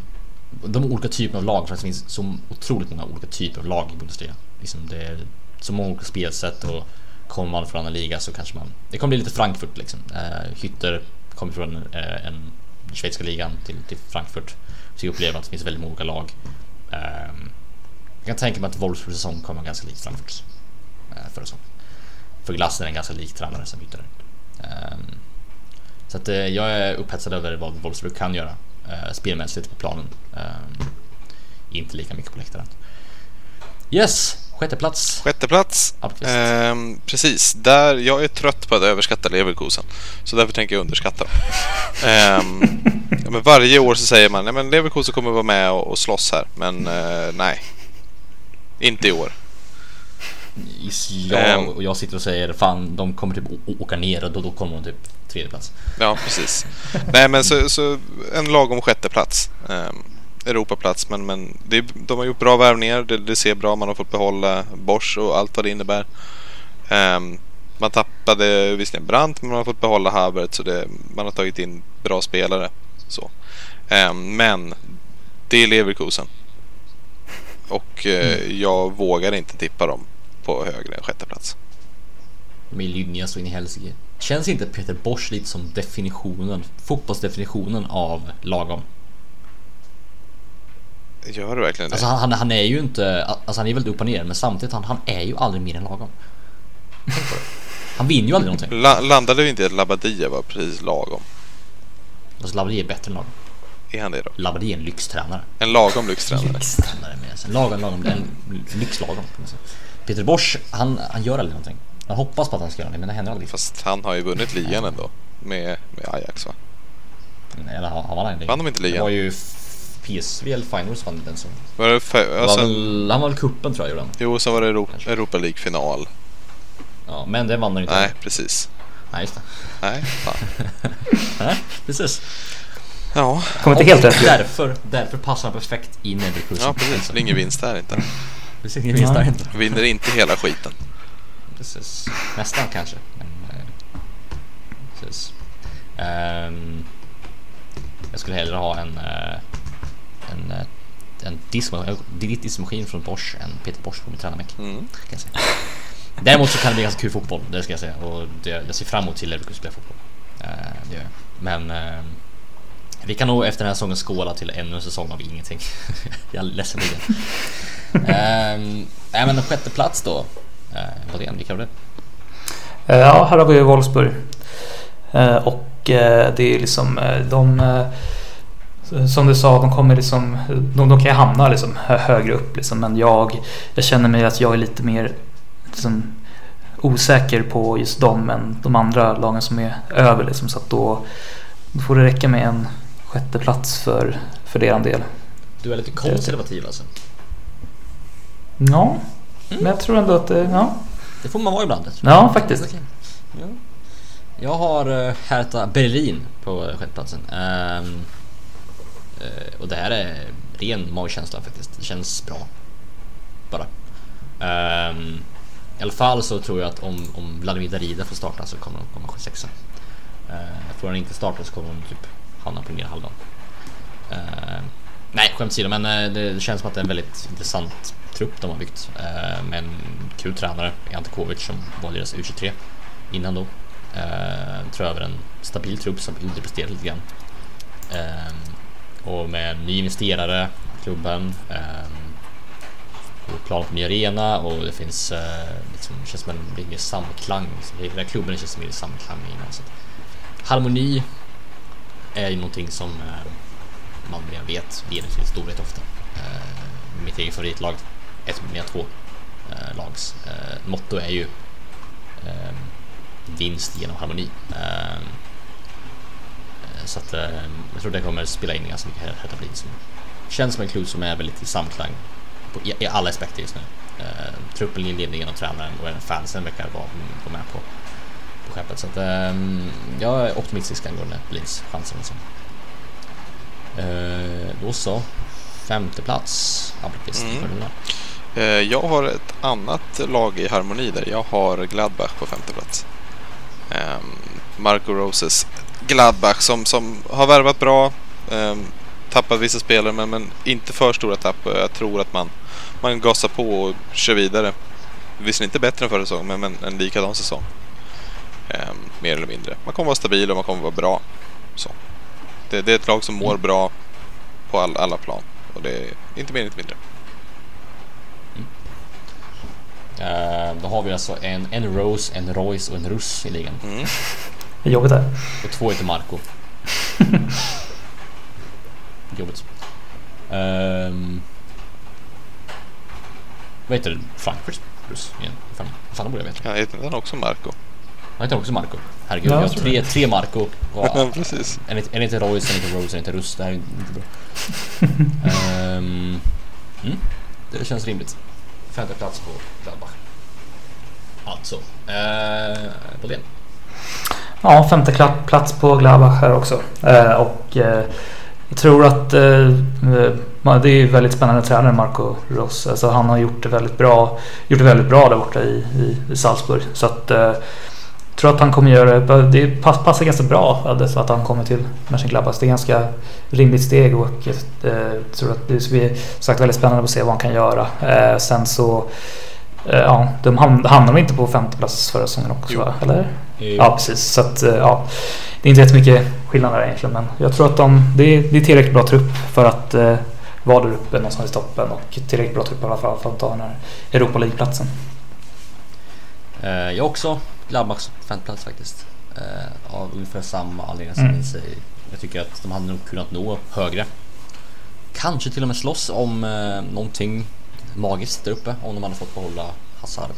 de olika typerna av lag, för det finns så otroligt många olika typer av lag i Bundesliga. Liksom det är så många olika spelsätt och kommer man från en annan liga så kanske man... Det kommer bli lite Frankfurt liksom. Eh, Hytter kommer från eh, en schweiziska ligan till, till Frankfurt. Så jag upplever att det finns väldigt många olika lag. Ehm, jag kan tänka mig att Wolfsburgs säsong kommer vara ganska lik Frankfurts eh, förra säsongen. För Glassen är en ganska lik tränare som Hytter är. Eh, så att eh, jag är upphetsad över vad Wolfsburg kan göra eh, spelmässigt på planen. Eh, inte lika mycket på läktaren. Yes, sjätte plats. Sjätte plats. Ehm, precis, där jag är trött på att överskatta Leverkusen. Så därför tänker jag underskatta dem. Ehm, ja, men varje år så säger man att Leverkusen kommer vara med och, och slåss här, men eh, nej. Inte i år. Jag, Ehm. och jag sitter och säger fan de kommer typ åka ner och då, då kommer de typ tredje plats. Ja, precis. Nej, men så, så en lagom sjätteplats. Um, Europaplats, men, men det, de har gjort bra värvningar. Det, det ser bra. Man har fått behålla Bosch och allt vad det innebär. Ehm, man tappade visserligen Brandt, men man har fått behålla Havertz så det, man har tagit in bra spelare. Så. Ehm, men det är Leverkusen. Och eh, jag vågar inte tippa dem på högre sjätte plats. De är lynniga så in i helsike. Känns inte Peter Bosch lite som definitionen, fotbollsdefinitionen av lagom? Gör det verkligen det? Alltså han, han, han är ju inte, alltså han är väldigt upp och ner men samtidigt han, han är ju aldrig mer än lagom. Han vinner ju aldrig någonting. La, landade vi inte i att Labadia var precis lagom? Alltså Labadie är bättre än lagom. Är han det då? Labadie är en lyxtränare. En lagom lyxtränare? Lyxtränare med sig. Lagom, lagom, en lyxlagom. Peter Bosch, han, han gör aldrig någonting. Man hoppas på att han ska göra det men det händer aldrig. Fast han har ju vunnit ligan ändå. Med, med Ajax va? Nej, Eller han, han vann aldrig. Vann de inte ligan? Det var ju PSV eller Finals vann den som. Var det var sen, väl, han var väl kuppen tror jag gjorde han. Jo, sen var det Europa, Europa League-final. Ja, men det vann han inte. Nej, precis. Nej, just det. Nej, fan. Nej, precis. Ja, Kommer inte helt rätt. Därför, därför passar han perfekt in i Leverkusen. ja precis. Det är ingen vinst där inte. Precis, ingen vinst där inte. Vinner inte hela skiten. Precis. Nästan kanske. Men, eh, precis. Ehm, jag skulle hellre ha en eh, en, eh, en diskmaskin, disk- diskmaskin från Bosch än Peter Bosch på mitt tränarmäck. Mm. Kan jag säga. Däremot så kan det bli ganska kul fotboll, det ska jag säga. Och det, jag ser fram emot till Leverkusen spela fotboll. Eh, det gör jag. Men eh, vi kan nog efter den här säsongen skåla till ännu en säsong av ingenting. jag är ledsen med det. Ehm, Nej men en sjätte plats då. Uh, Bodén, vilka har du? Eh, Ja, här har vi ju Wolfsburg. Eh, Och eh, det är liksom eh, de... eh, Som du sa, de kommer liksom... De, de kan ju hamna liksom hö- högre upp liksom. Men jag, jag känner mig att jag är lite mer liksom, osäker på just dem än de andra lagen som är över liksom. Så att då, då får det räcka med en sjätte plats för, för deras del. Du är lite konservativ alltså. Ja, men jag tror ändå att det... Ja, Det får man vara ibland. jag ja faktiskt. Okej. Ja. Jag har uh, Hertha Berlin på uh, sjätteplatsen. Ehm, eh, och det här är ren magkänsla faktiskt. Det känns bra. Bara. Ehm, I alla fall så tror jag att om, om Vladimir Darida får starta så kommer de komma sexa. Uh, får han inte starta så kommer de typ hamna på ner halvan. Ehm, nej, skämt åsido, men eh, det känns som att det är en väldigt intressant trupp de har byggt. Eh, med en kul tränare, Ante Kovic, som var deras U23 innan då. Eh, tror över en stabil trupp som underpresterat lite grann. Och med en ny investerare i klubben. Och plan på ny arena och det finns, liksom, det känns som en lite mer samklang. Hela klubben känns mer i samklang innan. Så att, harmoni är ju någonting som man redan vet leder till storhet ofta. Eh, mitt eget favoritlag, ett av mina två uh, lags eh, motto är ju eh, vinst genom harmoni. Eh, eh, så att jag tror det kommer spela in ganska mycket Hertha Berlin som känns som en klubb som är väldigt i samklang på, i, i alla aspekter just nu. Eh, truppen, ledningen och tränaren och även fansen verkar vara, vara med på, på skeppet. Så att, um, jag är optimistisk angående Berlins chanser. Liksom. Uh, då så. Femte plats. Mm. Eh, Jag har ett annat lag i harmoni där. Jag har Gladbach på femte plats. Ehm, Marco Roses Gladbach som, som har värvat bra. ehm, tappat vissa spelare men, men inte för stora tapp. Jag tror att man, man gasar på och kör vidare. Visserligen inte bättre än förra säsongen men, men en likadan säsong. Ehm, mer eller mindre. Man kommer vara stabil och man kommer vara bra. Så. Det, det är ett lag som mår bra på all, alla plan. Och det är inte mer inte mindre. Eh, då har vi alltså en, en Rose, en Royce och en Russ i ligan. Mm. Det är jobbigt där. Och två heter Marco. Jobbigt. Um, vad heter Frankfurt Russ igen? Fan, fan borde jag veta? Ja, heter den också Marco? Han heter också Marco. Herregud, Ja, jag har tre, tre Marco. Och, Ja, precis. En en heter Royce, en heter Rose, en heter Russ. Det här är inte bra. Ehm, mm, det känns rimligt. femte plats på Gladbach. Alltså, eh, på det. Ja, femte plats på Gladbach här också. Eh, och eh, jag tror att eh, eh, det är väldigt spännande tränare Marco Ross. Alltså, han har gjort det väldigt bra, gjort det väldigt bra där borta i, i, i Salzburg. Så att, eh, tror att han kommer göra det. Det pass, passar ganska bra att han kommer till Mönchengladbach. Det är ganska rimligt steg och eh, jag tror att det ska bli sagt väldigt spännande att se vad han kan göra. Eh, sen så eh, Ja, de ham- hamnade inte på femte plats förra säsongen också Jo. va? Eller? Ja, precis. Så att, eh, ja, det är inte jättemycket skillnad där egentligen. Men jag tror att de, det, är, det är tillräckligt bra trupp för att eh, vara där uppe någonstans i toppen. Och tillräckligt bra trupp i alla fall för att ta den här Europa League-platsen. Eh, jag också Gladbachs femteplats faktiskt. Eh, av ungefär samma anledning som Mm. säger. Jag tycker att de hade nog kunnat nå högre. Kanske till och med slåss om eh, någonting magiskt där uppe om de hade fått behålla Hazard.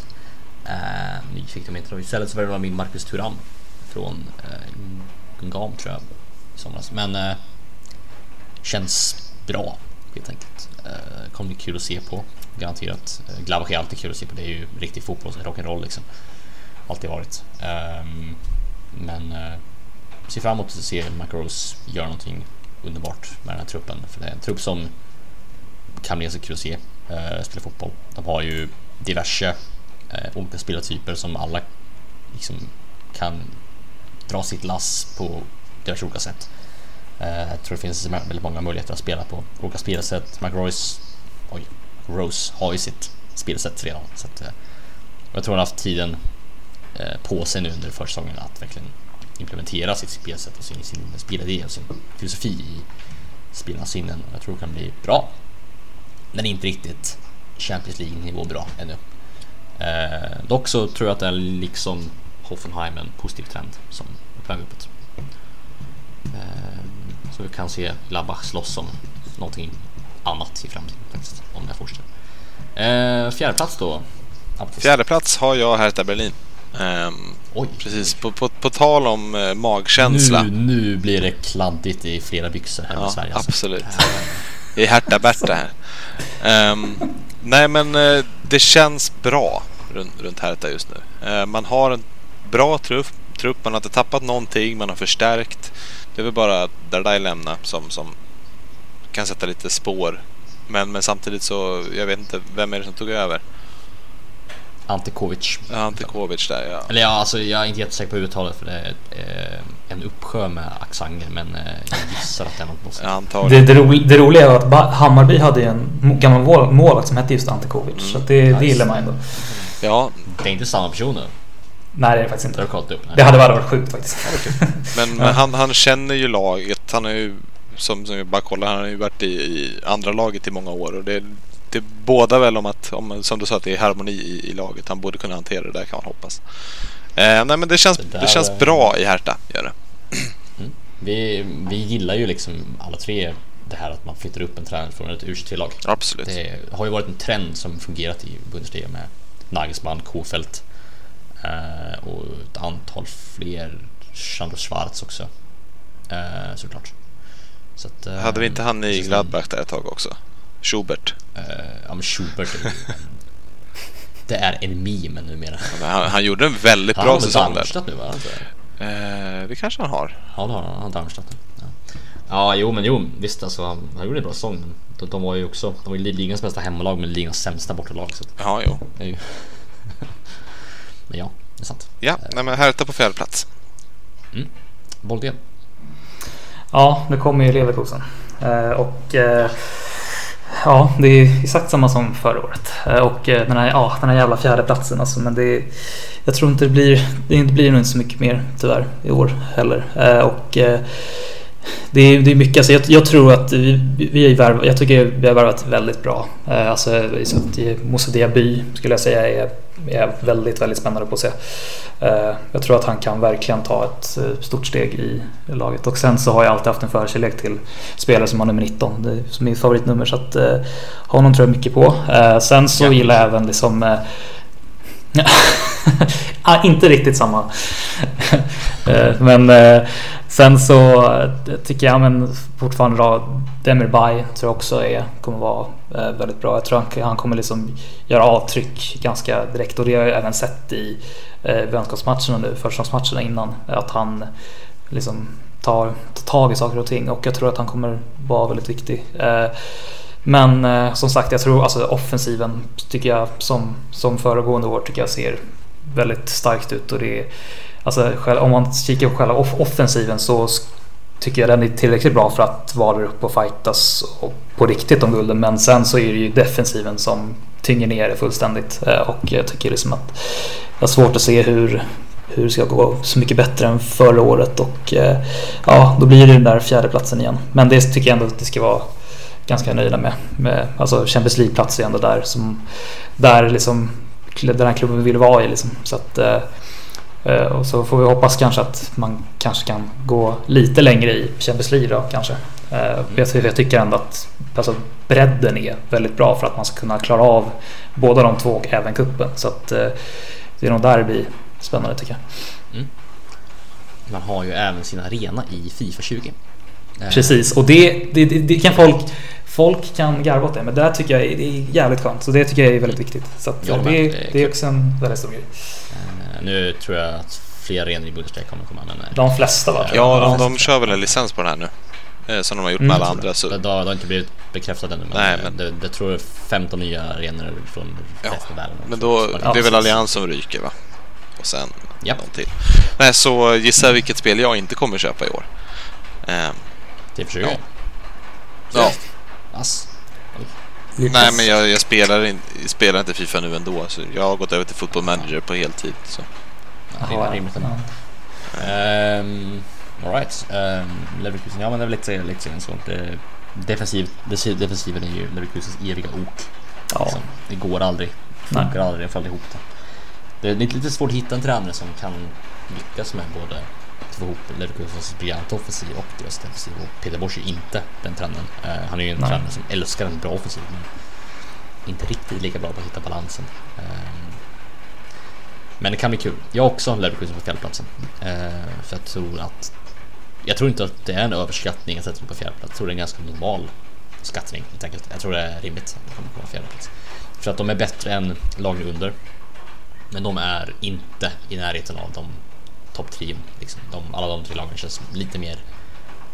Eh, nu fick de inte då. Istället så var det min Marcus Thuram från eh, Gungam tror jag i somras. Men eh, känns bra helt enkelt. Eh, kommer bli kul att se på. Garanterat. Eh, Gladbach är alltid kul att se på. Det är ju riktig fotboll, rock'n'roll liksom. Alltid varit. Um, men uh, ser fram emot att se Macros göra någonting underbart med den här truppen. För det är en trupp som kan bli så kul att se uh, spela fotboll. De har ju diverse uh, olika spelartyper som alla liksom kan dra sitt lass på diverse olika sätt. Jag tror det finns väldigt många möjligheter att spela på olika spelsätt. Mike oj, Rose har ju sitt spelsätt redan. Så att, jag tror han har haft tiden Eh, på sig nu under försäsongen att verkligen implementera sitt spelsätt och sin, sin spelidé och sin filosofi i spelarnas sinnen. Jag tror det kan bli bra. Men inte riktigt Champions League-nivå bra ännu. Eh, dock så tror jag att det är liksom Hoffenheim en positiv trend som är på väg uppåt. Eh, så vi kan se Gladbach slåss om någonting annat i framtiden faktiskt, om det fortsätter. Eh, fjärde plats då? Alptis. Fjärde plats har jag Hertha Berlin. Oj, precis, på, på, på tal om eh, magkänsla. Nu, nu blir det kladdigt i flera byxor här i Ja, Sverige. Alltså. absolut. Det är Hertha Berta här. Ehm, nej, men eh, det känns bra runt, runt Hertha just nu. Eh, man har en bra trupp, trupp, man har inte tappat någonting, man har förstärkt. Det är väl bara Dardai lämna som, som kan sätta lite spår. Men, men samtidigt så, jag vet inte, vem är det som tog över? Ante Kovic. Ante Kovic där ja. Eller ja, alltså jag är inte jättesäker på uttalet för det är eh, en uppsjö med accenter men eh, jag gissar att det är något måste. Ja, Antagligen. Det, det, ro, det roliga är att ba- Hammarby hade ju en gammal mål- målvakt som hette just Ante Kovic. Mm. Så att det, det Nice. gillar man ändå. Ja, Det är inte samma person nu. Nej, det är faktiskt Det har inte. kollat upp. Nej. Det hade bara varit sjukt faktiskt. Men, men han, han känner ju laget. Han har ju, som, som vi bara kollar, han har ju varit i, i andra laget i många år. Och det, det båda väl om att, om, som du sa, att det är harmoni i, i laget. Han borde kunna hantera det där kan man hoppas. Eh, nej men det känns, Det det känns är- bra i Hertha, gör det. Vi, vi gillar ju liksom alla tre det här att man flyttar upp en tränare från ett U23-lag. Absolut. Det har ju varit en trend som fungerat i Bundesliga med Nagelsmann, Kofeld eh, och ett antal fler. Chandro Schwarz också. Eh, såklart. Så att, eh, Hade vi inte han i Gladbach där ett tag också? Schubert. Eh, ja men Schubert är Det är en meme numera. Men Han, han gjorde en väldigt Han bra har säsong där. Darmstadt nu va? Alltså. Eh, det kanske han har. Ja det har han, han har Darmstadt. Ja. ja jo men jo visst alltså han, han gjorde en bra säsong men de, de var ju också, de var ju ligans bästa hemmalag men ligans sämsta bortalag så Ja, jo. Men ja, det är sant. Ja, nej men Hertha på fjärde plats. Bollgren. Ja, nu kommer ju Leverkusen. Eh, och eh, ja, det är exakt samma som förra året. Eh, och eh, den här, ja, den här jävla fjärdeplatsen alltså. Men det, jag tror inte det blir, det blir nog inte så mycket mer tyvärr i år heller. Eh, och det är, det är mycket, alltså jag, jag tror att vi, vi är jag tycker vi har värvat väldigt bra. Alltså att Moussa Diaby skulle jag säga är, är väldigt, väldigt spännande på att se. Eh, Jag tror att han kan verkligen ta ett eh, stort steg i laget. Och sen så har jag alltid haft en förkärlek till spelare som har nummer 19. Det är mitt favoritnummer så att eh, honom tror jag mycket på. Sen så Ja. gillar jag även liksom... ah, inte riktigt samma. Eh, men eh, sen så eh, tycker jag men fortfarande då Demirbay tror jag också är, kommer vara eh, väldigt bra. Jag tror han, han kommer liksom göra avtryck ganska direkt och det har jag även sett i eh, vänskapsmatcherna nu, förstagångsmatcherna innan. Att han liksom tar, tar tag i saker och ting och jag tror att han kommer vara väldigt viktig. Eh, men eh, som sagt, jag tror alltså offensiven tycker jag som, som föregående år tycker jag ser väldigt starkt ut och det är Alltså om man kikar på själva off- offensiven så tycker jag den är tillräckligt bra för att vara där uppe och fightas och på riktigt om gulden. Men sen så är det ju defensiven som tynger ner det fullständigt. Eh, och jag tycker liksom att jag har svårt att se hur, hur det ska gå så mycket bättre än förra året. Och eh, ja, då blir det den där fjärdeplatsen igen. Men det tycker jag ändå att det ska vara ganska nöjda med. med alltså Champions League-plats är ändå där som där liksom den här klubben vill vara i liksom. Så att eh, Eh, Och så får vi hoppas kanske att man kanske kan gå lite längre i Champions League då kanske. Eh, Jag, jag tycker ändå att alltså, bredden är väldigt bra för att man ska kunna klara av båda de två och även kuppen. Så att det är nog där det blir spännande tycker jag. Man har ju även sin arena i Fifa 20. Eh, Precis, och det, det, det, det kan folk Folk kan garva åt det, men det här tycker jag är, det är jävligt skönt. Så det tycker jag är väldigt viktigt. Så att, det, håller med. det, Det är det är också en väldigt stor grej. eh, Nu tror jag att fler arenor i Bundesliga kommer komma men eh, De flesta va? Ja, de, de kör väl en licens på den här nu. Eh, Som de har gjort med Mm, alla andra. Så, det, det, har, det har inte blivit bekräftat ännu men, Nej, eh, men- det, det tror jag är 15 nya arenor från Ja, resten av världen. men då, det är Ja, väl. Allians som ryker va? Och sen Ja. någon till. Nej, så gissa vilket spel jag inte kommer köpa i år. Ehm, Till för 20. Ja. ja. Ass. Nej, men jag, jag spelar, in, spelar inte Fifa nu ändå. Så jag har gått över till Football Manager på heltid. Så. Jaha, är rimligt ändå. ja. Um, Alright. Um, Leverkusen, ja men det är väl lite, lite grann så. Det, defensiv, defensiven är ju Leverkusens eviga ok. Ja. Liksom. Det går aldrig. Funkar aldrig, det faller ihop det. Det är lite lite svårt att hitta en tränare som kan lyckas med både att få ihop Leverkusens briljanta offensiv och deras defensiv. Och Peter Bosch är inte den tränaren. Eh, han är ju en Nej. tränare som älskar en bra offensiv men inte riktigt lika bra på att hitta balansen. Ehm, men det kan bli kul. Jag har också Leverkusen på fjärdeplatsen. Eh, för jag tror att jag tror inte att det är en överskattning att sätta dem på fjärdeplats. Jag tror det är en ganska normal skattning helt enkelt. Jag tror det är rimligt att de kommer på fjärdeplats. För att de är bättre än lagen under. Men de är inte i närheten av de topp tre, Liksom. De, alla de tre lagen känns lite mer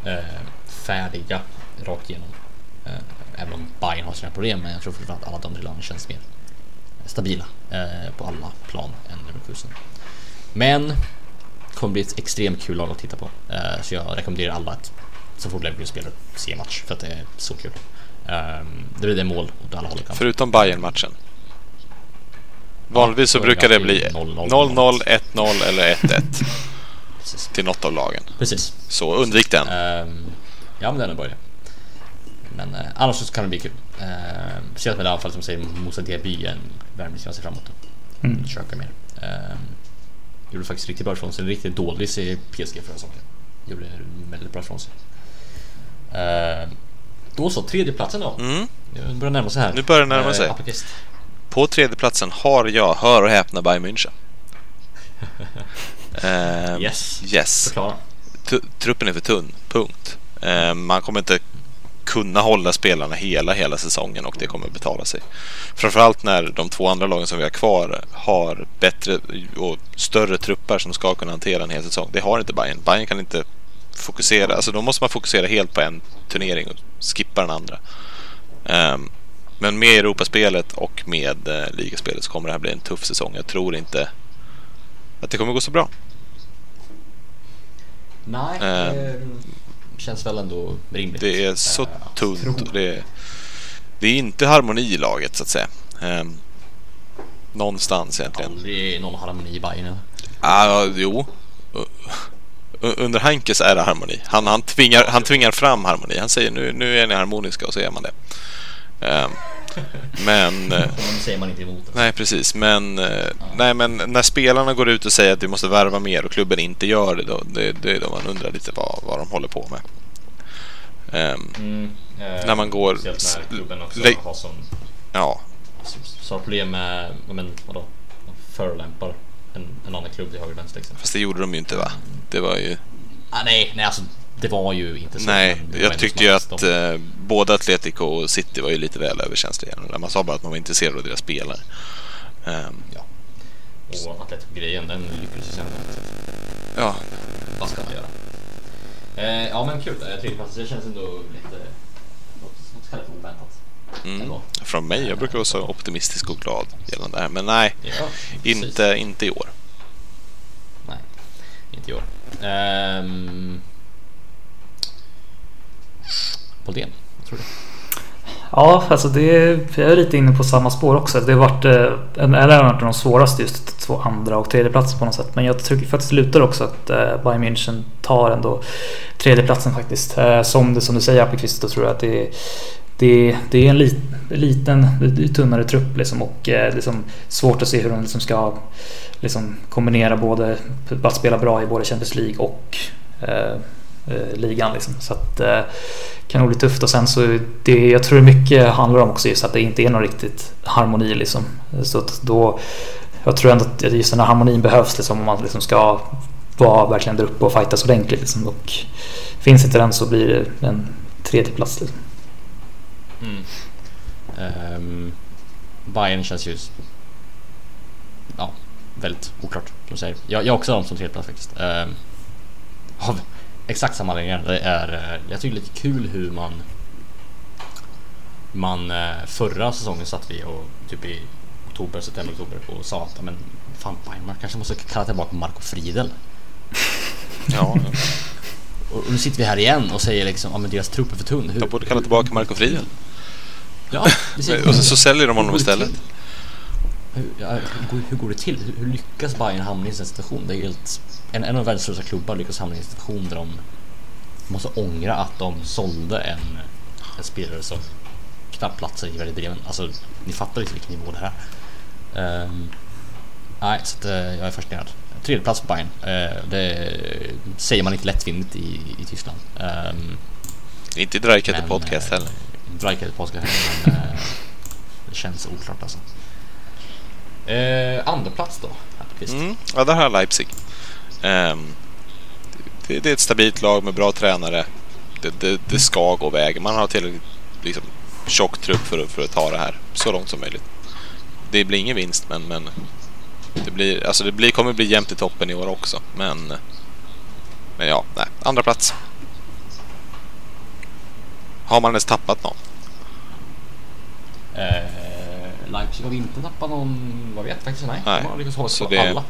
eh, färdiga rakt igenom. Eh, även om Bayern har sina problem, men jag tror fortfarande att alla de tre lagen känns mer stabila eh, på alla plan än Leverkusen. Men det kommer bli ett extremt kul lag att titta på. Eh, så jag rekommenderar alla att så fort Leverkusen spelar se match för att det är så kul. Eh, det blir det mål åt alla håll. Förutom bayern matchen Vanligtvis så brukar det bli 0-0, 0-0, 1-0 eller 1-1 Precis. till något av lagen. Precis. Så undvik den. Ehm, ja, men det är bra. Men eh, annars så kan det bli kul. Uh, Speciellt med det anfallet som säger Moussa Diaby är en värvning som jag ser fram emot. Mm. Försöka mer. Um, gjorde faktiskt riktigt bra ifrån sig. Riktigt dålig i PSG förra säsongen. Gjorde väldigt bra ifrån sig. Ehm, då så, tredjeplatsen då. Mm. Nu börjar närma sig här. Nu börjar det närma sig. Eh, Apelqvist. På tredje platsen har jag, hör och häpna, Bayern München. Ehm, Yes. Yes. Förklara. Truppen är för tunn. Punkt. Ehm, man kommer inte kunna hålla spelarna hela, hela säsongen och det kommer betala sig. Framförallt när de två andra lagen som vi har kvar har bättre och större trupper som ska kunna hantera en hel säsong. Det har inte Bayern. Bayern kan inte fokusera. Alltså då måste man fokusera helt på en turnering och skippa den andra. Ehm, men med Europaspelet och med eh, ligaspelet så kommer det här bli en tuff säsong. Jag tror inte att det kommer gå så bra. Nej, det känns väl ändå rimligt. Det är så Eh, tunt. Det är, det är inte harmoni i laget så att säga. Ehm, någonstans egentligen. Aldrig någon harmoni i Bayern. Ah, jo. Under Hankes är det harmoni. Han, han, tvingar, han tvingar fram harmoni. Han säger nu, nu är ni harmoniska och så är man det. Ehm, men... eh, Men säger man inte emot. det. Nej, precis. Men, eh, nej, men när spelarna går ut och säger att vi måste värva mer och klubben inte gör det, då, det, det är då man undrar lite vad, vad de håller på med. Ehm, Mm, eh, När man går- Speciellt när klubben också har som ja, så har problem med, ja, men vadå, de förolämpar en, en annan klubb till höger och vänster. Liksom. Fast det gjorde de ju inte va? Det var ju... Ah, nej, nej, alltså det var ju inte så. Nej, jag tyckte ju att de- eh, både Atletico och City var ju lite väl överkänsliga. Man sa bara att man var intresserad av deras spelare. Ehm, Ja. Och Atletico-grejen, den lyckades ju sen. ja, Vad ska man göra? Eh, ja men kul, tredjeplats, det känns ändå lite... Så kallat oväntat. mm. Från mig, jag brukar vara så optimistisk och glad gällande det här. Men nej, Ja, inte, inte i år. Nej, inte i år. Ehm... Boldén, vad tror du? Ja, alltså det, jag är lite inne på samma spår också. Det har varit eh, en, eller en av de svåraste just två andra och tredjeplatser på något sätt. Men jag tycker faktiskt lutar också att eh, Bayern München tar ändå tredjeplatsen faktiskt. Eh, som, det, som du säger Appelqvist, då tror jag att det, det, det är en lit, liten, tunnare trupp liksom och eh, liksom svårt att se hur de liksom ska liksom kombinera både att spela bra i både Champions League och eh, Eh, ligan. Liksom. Så att, eh, kan nog bli tufft och sen så det, jag tror det mycket handlar om också just att det inte är någon riktigt harmoni liksom. Så att då, jag tror ändå att just den här harmonin behövs liksom om man liksom ska vara verkligen där uppe och fightas ordentligt liksom. Och finns inte den så blir det en tredje plats liksom. Mm. Um, Bayern känns ju... Ja, väldigt oklart som du säger. Jag, jag har också har dem som tredjeplats faktiskt. Um, av exakt samma anledningar. Det är, eh, jag tycker det är lite kul hur man... Man eh, förra säsongen satt vi och typ i oktober, september, oktober och sa att men fan man kanske måste kalla tillbaka Marco Friedel. Ja, Och, nu sitter vi här igen och säger liksom att deras trupp är för tunn. Hur, de borde kalla tillbaka Marco Friedel. Ja. Och så, så säljer de honom istället. Hur, hur, går- det till? Hur, lyckas Bayern hamna i en sån situation? Det är helt, en, en av världens största klubbar lyckas hamna i en situation där de måste ångra att de sålde en, en spelare som knappt platsar i värdedreven. Alltså, ni fattar inte vilken nivå det här är. Ehm, nej, så att, eh, jag är fascinerad. Tredje plats på Bayern. Eh, det säger man inte lättvindigt i, i Tyskland. Um, Inte i Dreikette Men, podcast eh, heller. Dreikette podcast heller, men eh, det känns oklart alltså. Eh, andra plats då. Mm. Ja, där har jag Leipzig. Ehm, det, det är ett stabilt lag med bra tränare. Det, det, det ska gå vägen. Man har tillräckligt liksom, tjock trupp för, att- för att ta det här så långt som möjligt. Det blir ingen vinst, men, men det, blir, alltså det blir, kommer bli jämnt i toppen i år också. Men, men ja, nej. Andra plats. Har man ens tappat någon? Eh, Leipzig har inte tappat någon, vad vet faktiskt, nej. Nej, De har lyckats hålla så på det- alla.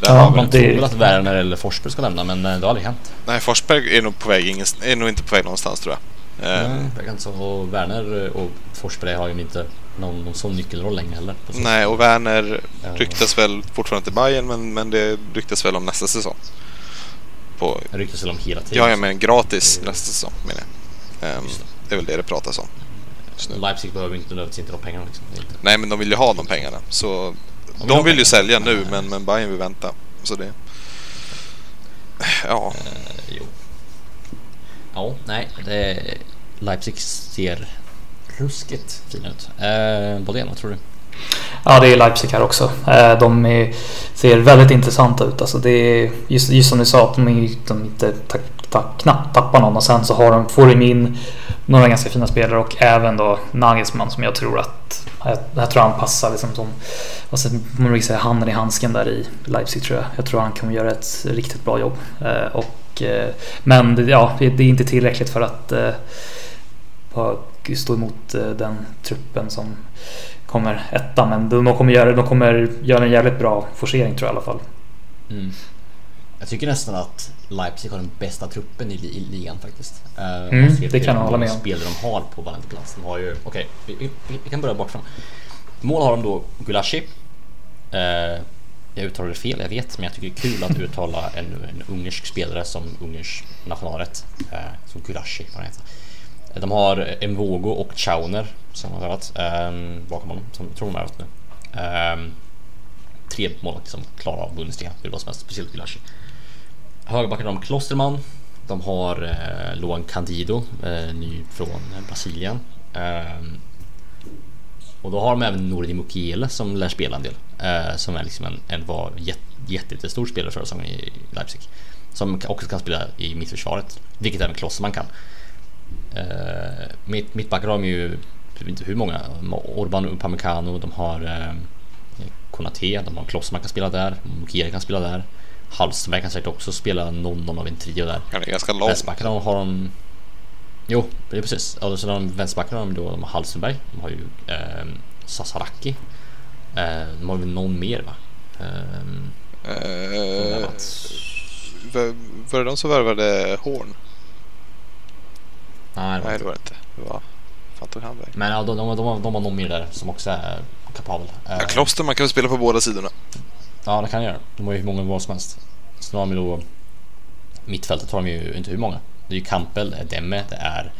Ja, Jag tror väl att Werner eller Forsberg ska lämna, men eh, det har aldrig hänt. Nej, Forsberg är nog, på väg ingens, är nog inte på väg någonstans tror jag. Nej, det är inte så. Och Werner och Forsberg har ju inte någon, någon sån nyckelroll längre heller. Nej, och Werner ryktas väl fortfarande till Bayern men, men det ryktas väl om nästa säsong. På, Det ryktas väl om hela tiden. ja, ja, men gratis Mm. nästa säsong menar jag. Just det. det är väl det det pratas om. Leipzig behöver inte nödvändigtvis inte de pengarna liksom. Inte. Nej, men de vill ju ha de pengarna. Så vill de ha vill ju sälja nu, men, men Bayern vill vänta. Så det... Ja, Eh, jo. Ja, nej. Det, Leipzig ser ruskigt fina ut. Eh, Bodén, vad tror du? Ja, det är Leipzig här också. Eh, De är, ser väldigt intressanta ut. Alltså det är, just, just som du sa, att de, är, de inte ta, ta, knappt tappar någon och sen så har de, får de in några ganska fina spelare och även då Nagelsmann som jag tror att jag, jag tror han passar liksom som vad man brukar säga, handen i handsken där i Leipzig tror jag. Jag tror han kommer göra ett riktigt bra jobb. Eh, Och, eh, men det, ja, det är inte tillräckligt för att eh, stå emot eh, den truppen som kommer etta. Men de kommer göra, de kommer göra en jävligt bra forcering tror jag i alla fall. Mm. Jag tycker nästan att Leipzig har den bästa truppen i, i ligan faktiskt. Eh, Mm, det kan jag hålla med om. spelare de har på varenda plats. De har ju, okej, vi, vi, vi kan börja bakifrån. Mål har de då Gulashi. Eh, jag uttalar det fel, jag vet, men jag tycker det är kul att uttala en, en ungersk spelare som Ungerns nationalrätt. Eh, som Gulashi, vad heter. Eh, De har Mvogo och Chauner som har övat eh, bakom honom, som tror de har övat nu. Eh, tre målvakter som klarar av Bundesliga, hur bra som helst, speciellt Gulashi. Högerbacken har de Klosterman. De har eh, Luan Candido, eh, ny från Brasilien. Eh, och då har de även Nordi Mukiele som lär spela en del. Eh, som är liksom en, en var jätt, jättestor spelare förra säsongen i Leipzig. Som också kan spela i mittförsvaret, vilket även Klosterman kan. Uh, mitt, mittbackar har de ju, jag vet inte hur många, Orban Upamecano, de har eh, Konate, de har Klosterman kan spela där, Mukiele kan spela där. Hallström kan säkert också spela någon, av en trio där. Han är ganska lång. Vänsterbackarna har de... Jo, det är precis. Och så de vänsterbackarna har de då, de har Hallstenberg, de har ju eh, Sasaraki. Eh, de har väl någon mer va? Eh, Eh, var, det de som värvade Horn? nej, det var Nej, det var det inte. Det var... Fan tog han vägen? Men ja, de, de, de, de, har någon mer där som också är kapabel. Ja, Kloster, man kan väl spela på båda sidorna. Ja, det kan jag göra. De har ju hur många val som helst. Så har de ju då... Mittfältet har de ju inte hur många. Det är ju Kampel, det är Demme, det är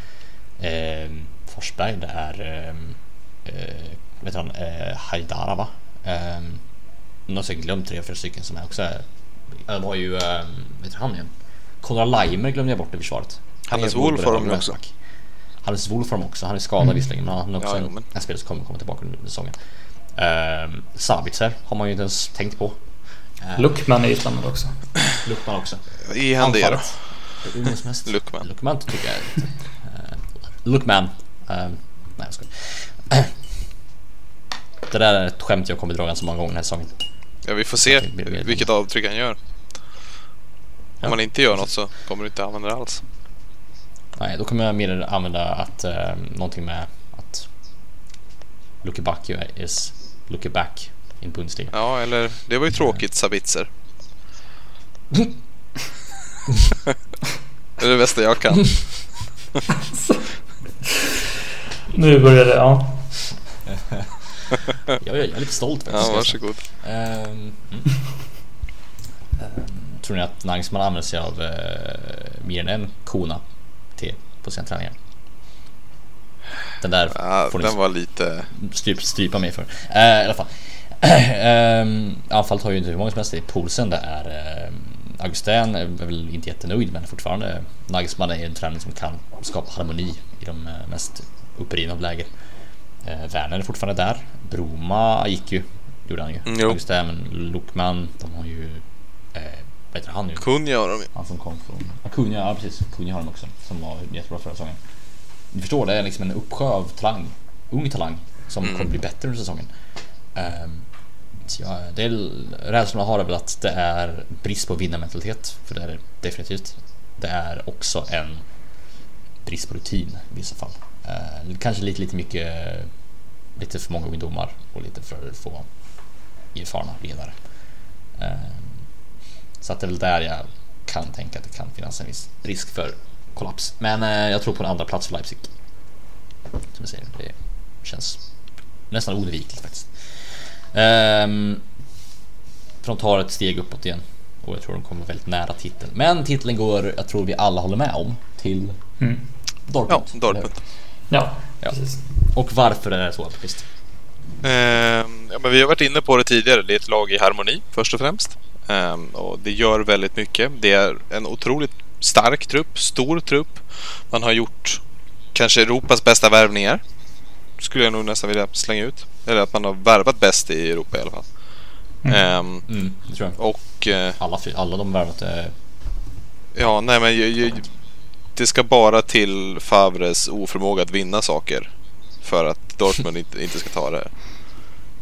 eh, Forsberg, det är eh, eh, vet han, eh, Haidara va? Eh, nu har jag glömt tre, fyra stycken som är också är... De har ju, eh, vet han igen? Konrad Leimer glömde jag bort i försvaret. Han Hannes Wolf har de också. Hannes Wolf har de också. Han är skadad visserligen men han är också Ja, en, en spelare som kommer komma tillbaka under säsongen. Uh, Sabitzer har man ju inte ens tänkt på. Uh, Lookman är ju spännande också. Luckman också. Är han det då? Ungens mest. Luckman. Luckman tycker jag. Uh, Luckman. Uh, nej jag skojar. Det där är ett skämt jag kommer dra ganska många gånger den här säsongen. Ja, vi får se vilket avtryck han gör. Om Ja, man inte gör något så kommer du inte använda det alls. Nej, då kommer jag mer använda att uh, någonting med att Lucky Back is Lucky Back in Bundesliga. Ja, eller det var ju tråkigt Sabitzer. det är det bästa jag kan. Nu börjar det, ja. Jag, jag är lite stolt faktiskt. Ja, varsågod. Mm. Ehm, tror ni att Nagelsmann använder sig av eh, mer än en kona till på sina träningar? Den där Ja, får den var lite... stryp, strypa mig för. Eh, I alla fall. Ehm, anfallet har ju inte hur många som helst. Det är Poulsen, det är uh, Augustin är väl inte jättenöjd men fortfarande Nagelsmann är en tränare som kan skapa harmoni i de eh, mest upprivna av läger. Uh, Werner är fortfarande där. Broma gick ju, gjorde han ju. Mm. Augustin, men Luckman, de har ju... Uh, vad heter han nu? Kunja har de ju. Han som kom från... Acuna, ja precis. Acuna har de också. Som var jättebra förra säsongen. Ni förstår, det är liksom en uppsjö av talang. Ung talang. Som Mm. kommer bli bättre under säsongen. Um, så ja, det är rädslan jag har är väl att det är brist på vinnarmentalitet. För det är det definitivt. Det är också en brist på rutin i vissa fall. Eh, kanske lite, lite mycket, lite för många ungdomar och lite för få erfarna ledare. Eh, så att det är väl där jag kan tänka att det kan finnas en viss risk för kollaps. Men eh, jag tror på en andra plats för Leipzig. Som jag säger, det känns nästan oundvikligt faktiskt. Um, för de tar ett steg uppåt igen och jag tror de kommer väldigt nära titeln. Men titeln går, jag tror vi alla håller med om, till Mm. Dortmund. Ja, Dortmund. Ja, Ja. precis. Och varför är det så Appelqvist? Ehm, ja, men vi har varit inne på det tidigare. Det är ett lag i harmoni först och främst. Ehm, och det gör väldigt mycket. Det är en otroligt stark trupp, stor trupp. Man har gjort kanske Europas bästa värvningar. Skulle jag nog nästan vilja slänga ut. Eller att man har värvat bäst i Europa i alla fall. Ehm, Mm, det tror jag. och eh, Alla, alla de värvat eh, ja, nej men ju- ju- det ska bara till Favres oförmåga att vinna saker för att Dortmund inte, inte ska ta det.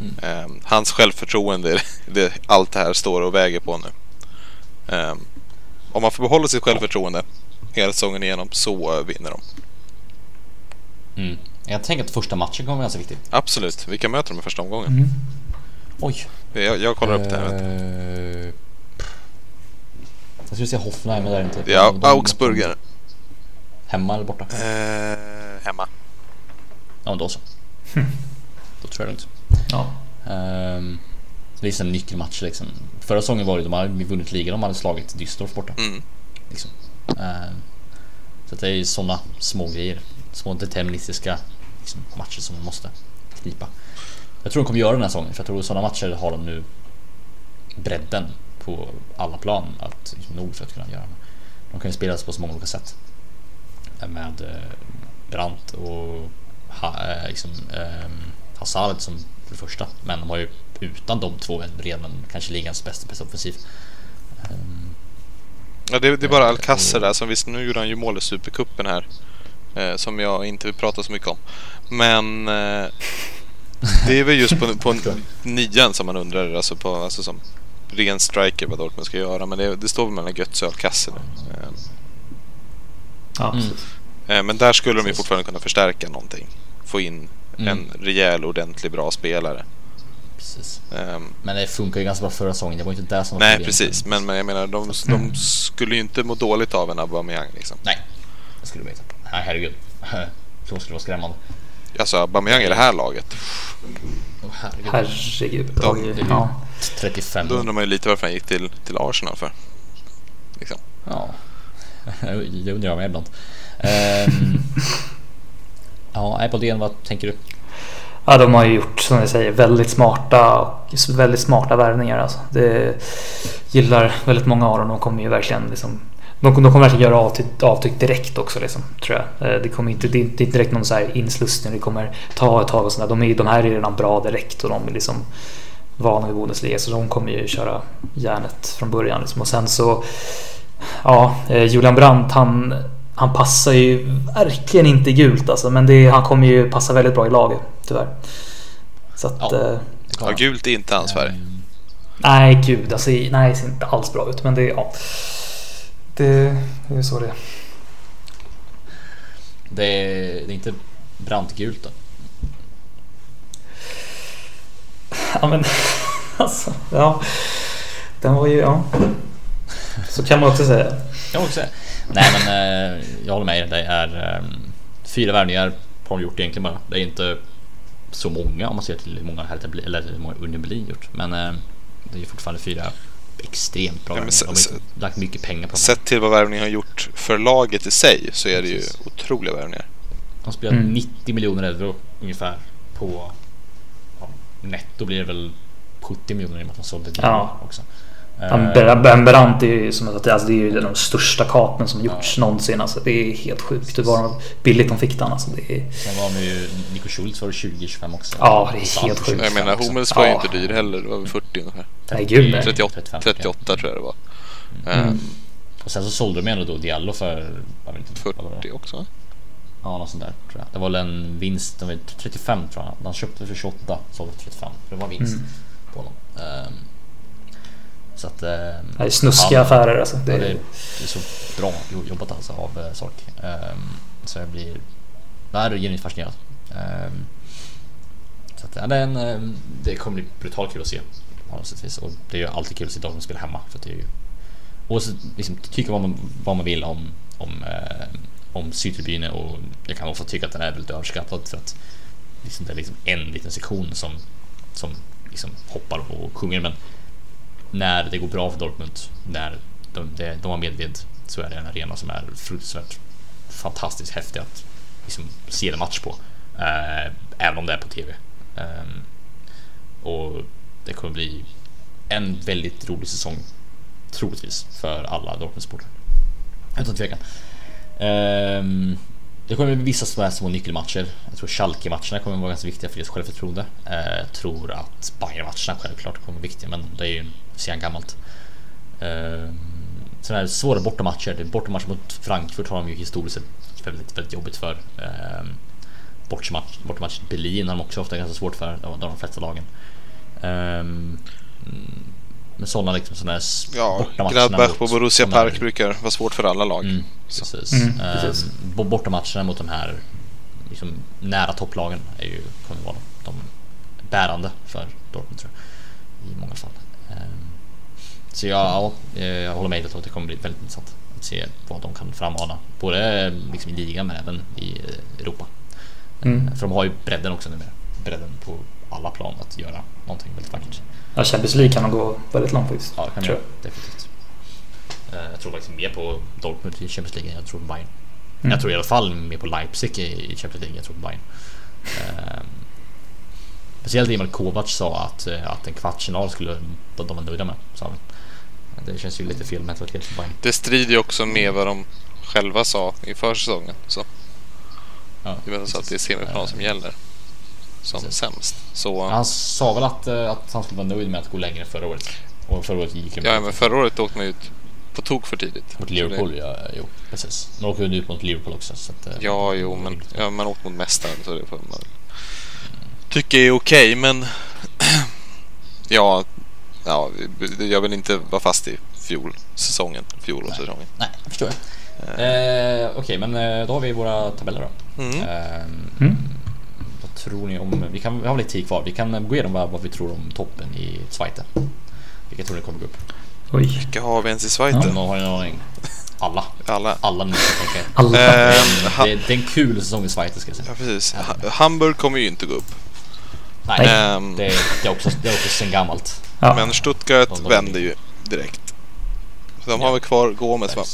Mm. Ehm, hans självförtroende, det, allt det här står och väger på nu. Ehm, om man får behålla sitt självförtroende hela säsongen igenom så vinner de. mm. Jag tänker att första matchen kommer vara ganska viktig. Absolut. Vilka möter de i första omgången? Mm. Oj. Jag, jag kollar upp det här. Eh, Jag skulle säga Hoffenheim, men det är inte. Det är De- de- Augsburger. Hemma eller borta? Eh, hemma. Ja, men då så. Då tror jag lugnt. Ja. Um, det är en nyckelmatch liksom. Förra säsongen var det de hade vunnit ligan, de hade slagit Düsseldorf borta. Mm. Liksom. Ehm, så det är ju sådana små grejer. Små deterministiska liksom, matcher som de måste knipa. Jag tror de kommer göra den här säsongen för jag tror sådana matcher har de nu bredden på alla plan att liksom, nog för att kunna göra. De kan ju spelas på så många olika sätt. Med eh, Brandt och ha, eh, liksom, eh, Hazard som för det första. Men de har ju utan de två redan kanske ligans bästa, offensiv. Um, Ja, det, det är bara Alcacer där som visst, nu gjorde han ju mål i Supercupen här. Eh, som jag inte vill prata så mycket om. Men eh, det är väl just på, på nian som man undrar, alltså, på, alltså som ren striker vad Dortmund ska göra. Men det, det står väl mellan Götze och Alcacer. Eh, Ja, Mm. precis. eh, men där skulle de ju fortfarande kunna förstärka någonting. Få in Mm. en rejäl, ordentlig, bra spelare. Precis. Ehm, Men det funkar ju ganska bra förra säsongen. Det var ju inte där som var nej, precis. Men, men jag menar, de, de skulle ju inte må dåligt av en Aubameyang liksom. Nej, det skulle du veta. Nej, herregud. Så skulle det vara skrämmande. Alltså Aubameyang i det här laget. Åh, herregud. Herregud. De- Oj, ja. 35 Då undrar man ju lite varför han gick till, till Arsenal för. Liksom. Ja, det undrar jag med ibland. Um, ja, Apple vad tänker du? Ja, de har ju gjort som jag säger väldigt smarta och väldigt smarta värvningar. Alltså. Det gillar väldigt många av dem. De kommer ju verkligen liksom de, de kommer verkligen göra avtryck, avtryck direkt också liksom, tror jag. Eh, det kommer inte, det är inte direkt någon så här inslussning. Det kommer ta ett tag och sådär. De, är- de här är redan bra direkt och de är liksom vana vid Bundesliga så de kommer ju köra järnet från början. Liksom. Och sen så Ja, eh, Julian Brandt han, han passar ju verkligen inte gult alltså. Men det, han kommer ju passa väldigt bra i laget tyvärr. Så att... Ja. Eh, Det Ja, gult är inte hans färg. Ehm, nej gud alltså. Nej det ser inte alls bra ut. Men det, ja. Det, det är så det är. Det är, det är inte brandgult då. Ja men alltså. Ja. Den var ju, ja. Så kan man också säga. Jag också säga. Nej men eh, jag håller med. Det är eh, fyra värvningar har de gjort egentligen bara. Det är inte så många om man ser till hur många Hertha Berlin- eller hur många Union Berlin gjort. Men eh, det är fortfarande fyra extremt bra Ja, men värvningar. se- De har inte lagt mycket pengar på dem. Sett till vad värvningen har gjort för laget i sig så är det ju Precis. otroliga värvningar. De spelar Mm. 90 miljoner euro ungefär på ja, netto blir det väl 70 miljoner i och med att de sålde Dino Ja. också. Han Eh, Ber- Ben Brandt är ju som att alltså, det är ju de största kapen som gjorts Ja. någonsin. Alltså, det är helt sjukt hur bara billigt de fick den. Alltså, det är, Sen var de ju Nico Schultz var det 20-25 också. Ja, det är helt sjukt. 25 Jag menar. Hummels var ju Ja. inte dyr heller. Det var väl 40 ungefär. Nej, gud, nej. 38, 35, 38 tror jag det var. Mm. Ehm, Och sen så sålde de ändå då Diallo för jag vet inte, vad var det? 40 också? Ja, något sånt där tror jag. Det var väl en vinst, de var 35 tror jag. Han köpte för 28, sålde för 35. För det var vinst Mm. på honom. Ehm, så att... ehm, det är snuskiga han- affärer alltså. Det, det, det är så bra jo- jobbat alltså av uh, Sork. Ehm, så jag blir... Är genuint fascinerad. Ehm, så att, ja, det, är en, ehm, det kommer bli brutalt kul att se. Och det är ju alltid kul att se Dortmund spela hemma. För det är ju, och så, liksom, tycka vad man, vad man vill om, om, eh, om Sydtribunen och jag kan också tycka att den är väldigt överskattad för att liksom, det är liksom en liten sektion som, som liksom hoppar och sjunger men när det går bra för Dortmund, när de, de, de har medvind så är det en arena som är fruktansvärt fantastiskt häftig att liksom, se en match på. Eh, även om det är på TV. Ehm, och det kommer bli en väldigt rolig säsong troligtvis för alla Dortmund-supportrar. Utan tvekan. Um, det kommer bli vissa sådana små nyckelmatcher. Jag tror Schalke-matcherna kommer vara ganska viktiga för deras självförtroende. Eh, jag tror att Bayern-matcherna självklart kommer vara viktiga, men det är ju sedan gammalt. Ehm, Sådana här svåra bortamatcher. bortamatch mot Frankfurt har de ju historiskt sett väldigt, väldigt jobbigt för. Eh, bortamatch, bortamatch Berlin har de också ofta ganska svårt för, de, de flesta lagen. Eh, men sådana liksom sådana här Ja, bortamatcherna Gladbach mot på Borussia här- Park brukar vara svårt för alla lag. Mm, precis. Mm, precis. Ehm, bo- bortamatcherna mot de här liksom, nära topplagen är ju, kommer vara de, de bärande för Dortmund tror jag. I många fall. Ehm, så ja, ja, eh, jag håller med dig att det kommer bli väldigt intressant att se vad de kan frammana. Både liksom, i ligan men även i eh, Europa. Mm. För de har ju bredden också numera. Bredden på alla plan att göra någonting väldigt vackert. Ja, Champions League kan de gå väldigt långt faktiskt. Ja, det kan tror jag. Definitivt. Eh, Jag tror faktiskt mer på Dortmund i Champions League än jag tror på Bayern. Mm. Jag tror i alla fall mer på Leipzig i Champions League än jag tror på Bayern. Ehm, Speciellt i och med att Kovac sa att, eh, att en kvartsfinal skulle de vara nöjda med. Sa han. Det känns ju lite fel mentalitet för Bayern. Det strider ju också med vad de själva sa inför säsongen. Så. Ja, Det så att det är semifinal som gäller. Som Precis. sämst. Så, Han sa väl att, eh, att han skulle vara nöjd med att gå längre förra året. Och förra året gick ja, men förra året åkte man ut på tok för tidigt. mot Liverpool. det- Ja, jo, precis. Man åker ju ut mot Liverpool också. Så att, eh, Ja, jo, men ja, man åkte mot mästaren så det får man tycka är okej, men ja, ja, jag vill inte vara fast i fjolsäsongen, fjolårssäsongen. Nej, jag förstår jag. Eh, Okej, men eh, då har vi våra tabeller då. Mm. Ehm, Mm. Tror ni om... Vi, kan, vi har lite tid kvar. Vi kan gå igenom vad, vad vi tror om toppen i Zweite. Vilka tror ni kommer gå upp? Oj. Vilka har vi ens i Schweiz? Någon har ni en aning? Alla. Alla. Alla ni kan tänka er. Alla. Ehm, Det, är- det är en kul säsong i Schweiz ska jag säga. ja, precis. Ha, Hamburg kommer ju inte gå upp. Nej. Ehm, det, det, är också, det är också sen gammalt. Ja. Men Stuttgart De- de- vänder ju direkt. Så de Ja. har väl kvar Gomes va?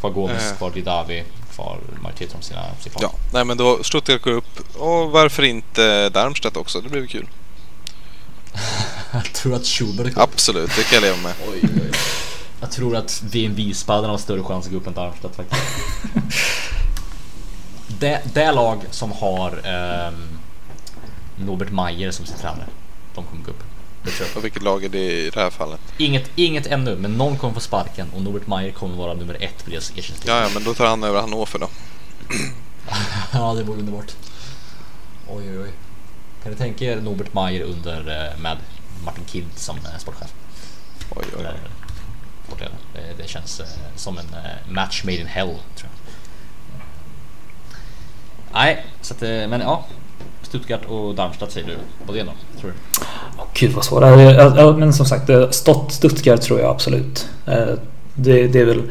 Kvar Gomes, Eh. kvar Didavi, kvar majoriteten av sina, sina Ja, nej men då Stuttgart går upp. Och varför inte Darmstadt också? Det blir väl kul. Jag tror att Schubert går upp. Absolut, det kan jag leva med. Oj, oj, oj. Jag tror att Wien Wiesbaden har större chans att gå upp än Darmstadt faktiskt. det, det lag som har ehm, Norbert Mayer som sin tränare, de kommer gå upp. Det tror jag. Och vilket lag är det i det här fallet? Inget, inget ännu, men någon kommer få sparken och Norbert Mayer kommer vara nummer ett på deras ersättningslista. Ja, ja, men då tar han över Hannover då. ja, det vore underbart. Oj, oj, oj. Kan ni tänka er Norbert Mayer under eh, med Martin Kind som eh, sportchef? Oj, oj, oj. Det, det känns eh, som en eh, match made in hell, tror jag. Nej, så att, eh, men ja. Stuttgart och Darmstadt säger du. Är det då, tror du? Åh, Gud vad svårt. Ja, ja, Men som sagt, Stott Stuttgart tror jag absolut. Det, det är väl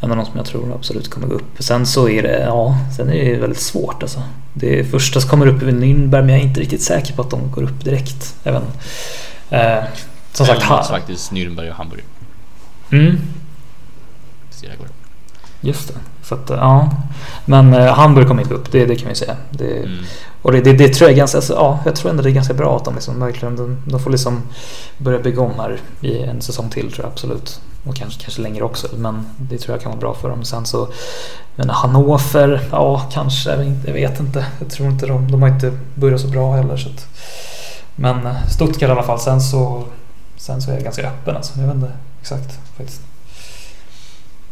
en av de som jag tror absolut kommer gå upp. Sen så är det, ja, sen är det väldigt svårt alltså. Det första som kommer upp är Nürnberg men jag är inte riktigt säker på att de går upp direkt. Även, eh, som sagt, Eller ha, faktiskt Nürnberg och Hamburg. mm, går just det. Så att, ja. Men eh, Hamburg kommer inte upp, det, det kan vi säga. Det, Mm. Och det, det, det tror jag ganska, alltså, ja, jag tror ändå det är ganska bra att de liksom verkligen, de, de får liksom börja bygga om här i en säsong till tror jag absolut. Och kanske, kanske längre också, men det tror jag kan vara bra för dem. Sen så, men Hannover, ja kanske, jag vet inte- jag tror inte de, de har inte börjat så bra heller. Så att, men eh, Stuttgart i alla fall, sen så, sen så är jag ganska öppen alltså. Jag vet inte exakt faktiskt.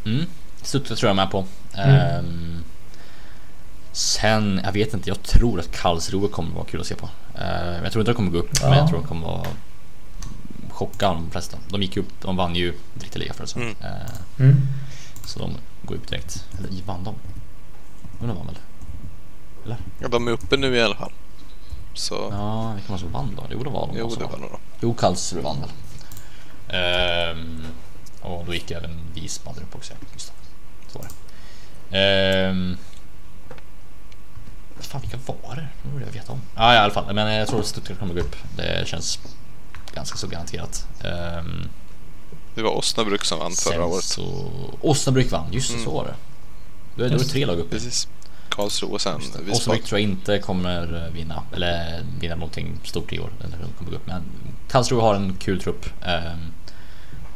Mm. Stuttgart tror jag med på. Mm. Ehm, sen, jag vet inte, jag tror att Karlsruhe kommer vara kul att se på. Ehm, jag tror inte de kommer gå upp, men Ja. jag tror de kommer vara chocka de flesta. De gick upp, de vann ju dritteliga förra säsongen. Mm. Ehm, Mm. så de går upp direkt. Eller vann de? Men de vann väl? Eller? Ja, de är uppe nu i alla fall. Så, Ja, vilka var det som vann då? Jo, det var de jo det var då. Jo, Karlsruhe vann väl. Ehm, och då gick även Wiesbaden upp också. Just det. Så var det. Ehm, fan, vilka var det? Nu borde jag veta om. Ja, i alla fall. Men jag tror att Stuttgart kommer gå upp. Det känns ganska så garanterat. Ehm, Det var Osnabrück som vann förra året. så... Osnabrück vann, just det, Mm. så var det. Då är det tre lag uppe. Precis. Karlsruhe och sen Wiesbaden. Osnabrück tror jag inte kommer eh, vinna, eller vinna någonting stort i år. Eller de kommer gå upp. Men Karlsruhe har en kul trupp. Um,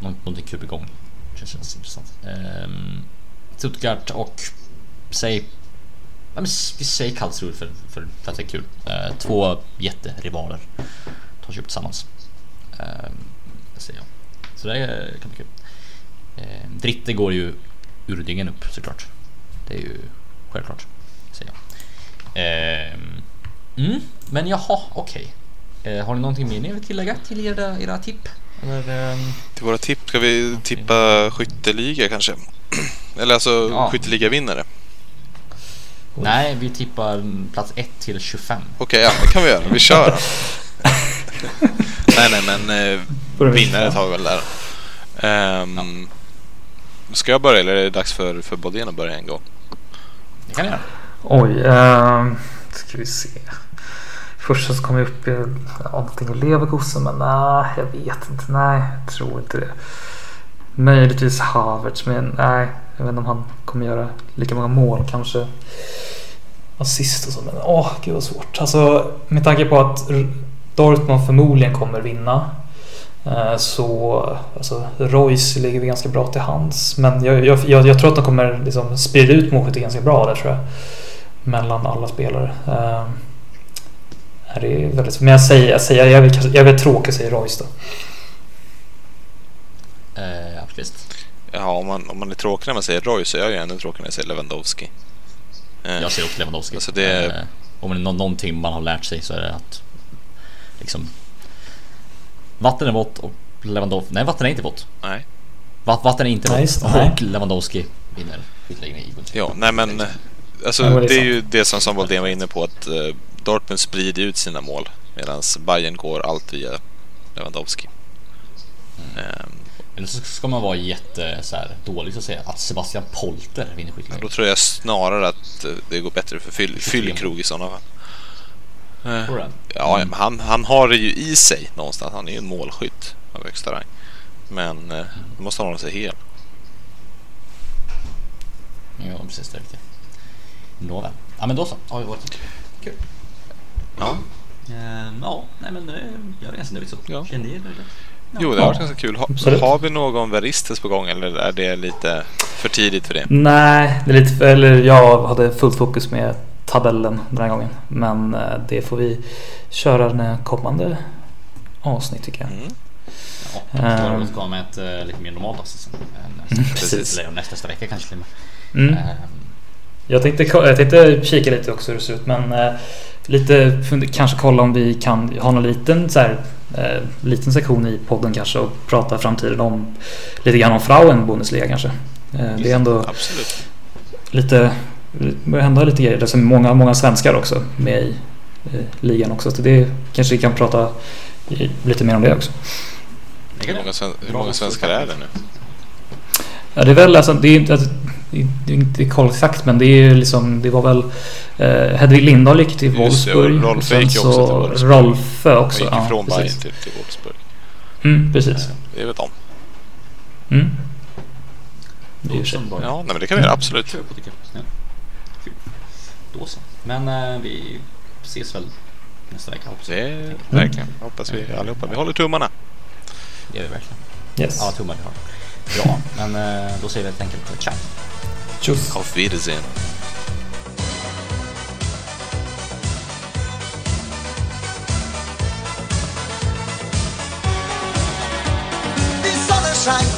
någonting kul igång. Det känns intressant. Um, Stuttgart och säg... Ja, men vi säger Karlsruhe för, för, för att det är kul. Eh, två jätterivaler tar sig upp tillsammans. Um, det säger jag. Så det eh, kan bli kul. Um, Dritte går ju Urdingen upp såklart. Det är ju självklart. Säger jag. Ehm, mm, men jaha, okej. Eh, har ni någonting mer ni vill tillägga till era, era tipp? Eller, ehm, Till våra tips ska vi tippa skytteliga kanske. Eller alltså Ja. skytteligavinnare. Nej, vi tippar plats 1 till 25. Okej, ja det kan vi göra. Vi kör nej, nej, men eh, vinnare tar vi väl där. Ehm, Ska jag börja eller är det dags för, för Bodén att börja en gång? Det kan ni göra. Oj, uh, ska vi se. Första som kom upp är ja, någonting i Leverkusen men nej, jag vet inte. Nej, jag tror inte det. Möjligtvis Havertz men nej, jag vet inte om han kommer göra lika många mål kanske. Assist och så men åh, gud vad svårt. Alltså med tanke på att Dortmund förmodligen kommer vinna. eh, Så alltså, Royce ligger vi ganska bra till hands. Men jag, jag, jag, jag tror att de kommer liksom sprida ut målskytte ganska bra där tror jag mellan alla spelare. Eh, Det är väldigt, men jag säger, jag säger, jag är, väl jag är väl tråkig säga Royce då. Eh. Ja, om man, om man är tråkig när man säger Roy så är jag ju ännu tråkigare när jag säger Lewandowski. Eh, Jag ser också Lewandowski. Alltså det- Eh, om det är nå- någonting man har lärt sig så är det att liksom vatten är vått och Lewandowski. Nej, vatten är inte vått. Nej. Va- Vatten är inte Nej, vått. Nej. och Lewandowski vinner skytteligan i Bundesliga. Ja, nej men eh, alltså, Ja, det är det är ju det som Samuel Dahlén var inne på att eh, Dortmund sprider ut sina mål medan Bayern går allt via Lewandowski. Mm. Ehm, Eller så ska man vara jätte så här, dålig så att säga att Sebastian Polter vinner då skytteligan. tror jag snarare att det går bättre för fyll, Fyllkrog i sådana fall. Ja, Mm. men han, han har det ju i sig någonstans. Han är ju en målskytt av högsta rang. Men eh, då måste han hålla sig hel. Ja, precis. Det är riktigt. Nåväl. Ja, men då så. Har vi varit kul. Ja. Ehm, ja, nej men jag är ganska nöjd så. Ja. Känner ni er nöjda? Jo, det har varit ganska kul. Ha, har vi någon Veristes på gång eller är det lite för tidigt för det? Nej, det är lite för, eller jag hade fullt fokus med tabellen den här gången. Men eh, det får vi köra den kommande avsnitt tycker jag. Mm. Ja, vi återkomma med ett eh, lite mer normalt avsnitt sen. Nästa- Precis. Eller nästa, vecka kanske till och med. Mm. Ehm, Jag tänkte, jag tänkte kika lite också hur det ser ut men eh, lite kanske kolla om vi kan ha någon liten så här, eh, liten sektion i podden kanske och prata framtiden om lite grann om Frauen Bundesliga kanske. Eh, det är ändå Absolut. lite börjar hända lite grejer. Det är många, många svenskar också med i eh, ligan också. Så det kanske vi kan prata i, lite mer om det också. Hur många, jag. sven, hur Bra många svenskar är det nu? Ja, det är väl alltså, det är inte, alltså, det är det inte koll exakt men det är ju liksom, det var väl eh, Hedvig Lindahl gick till Just det, Wolfsburg. Rolfö gick också så till Wolfsburg. Rolfö Och också. gick ja, ifrån precis. Bayern till, till Wolfsburg. Mm, precis. Det är väl de. Mm. Det är Ja, nej, men det kan vi göra. Absolut. Ja. Kul. Då så. Men eh, vi ses väl nästa vecka hoppas jag. Det verkligen. Hoppas vi allihopa. Vi håller tummarna. Det gör vi verkligen. Yes. Alla tummar vi har. Bra, men eh, då säger vi helt enkelt ciao. Tjus. Auf Wiedersehen. Die Sonne scheint,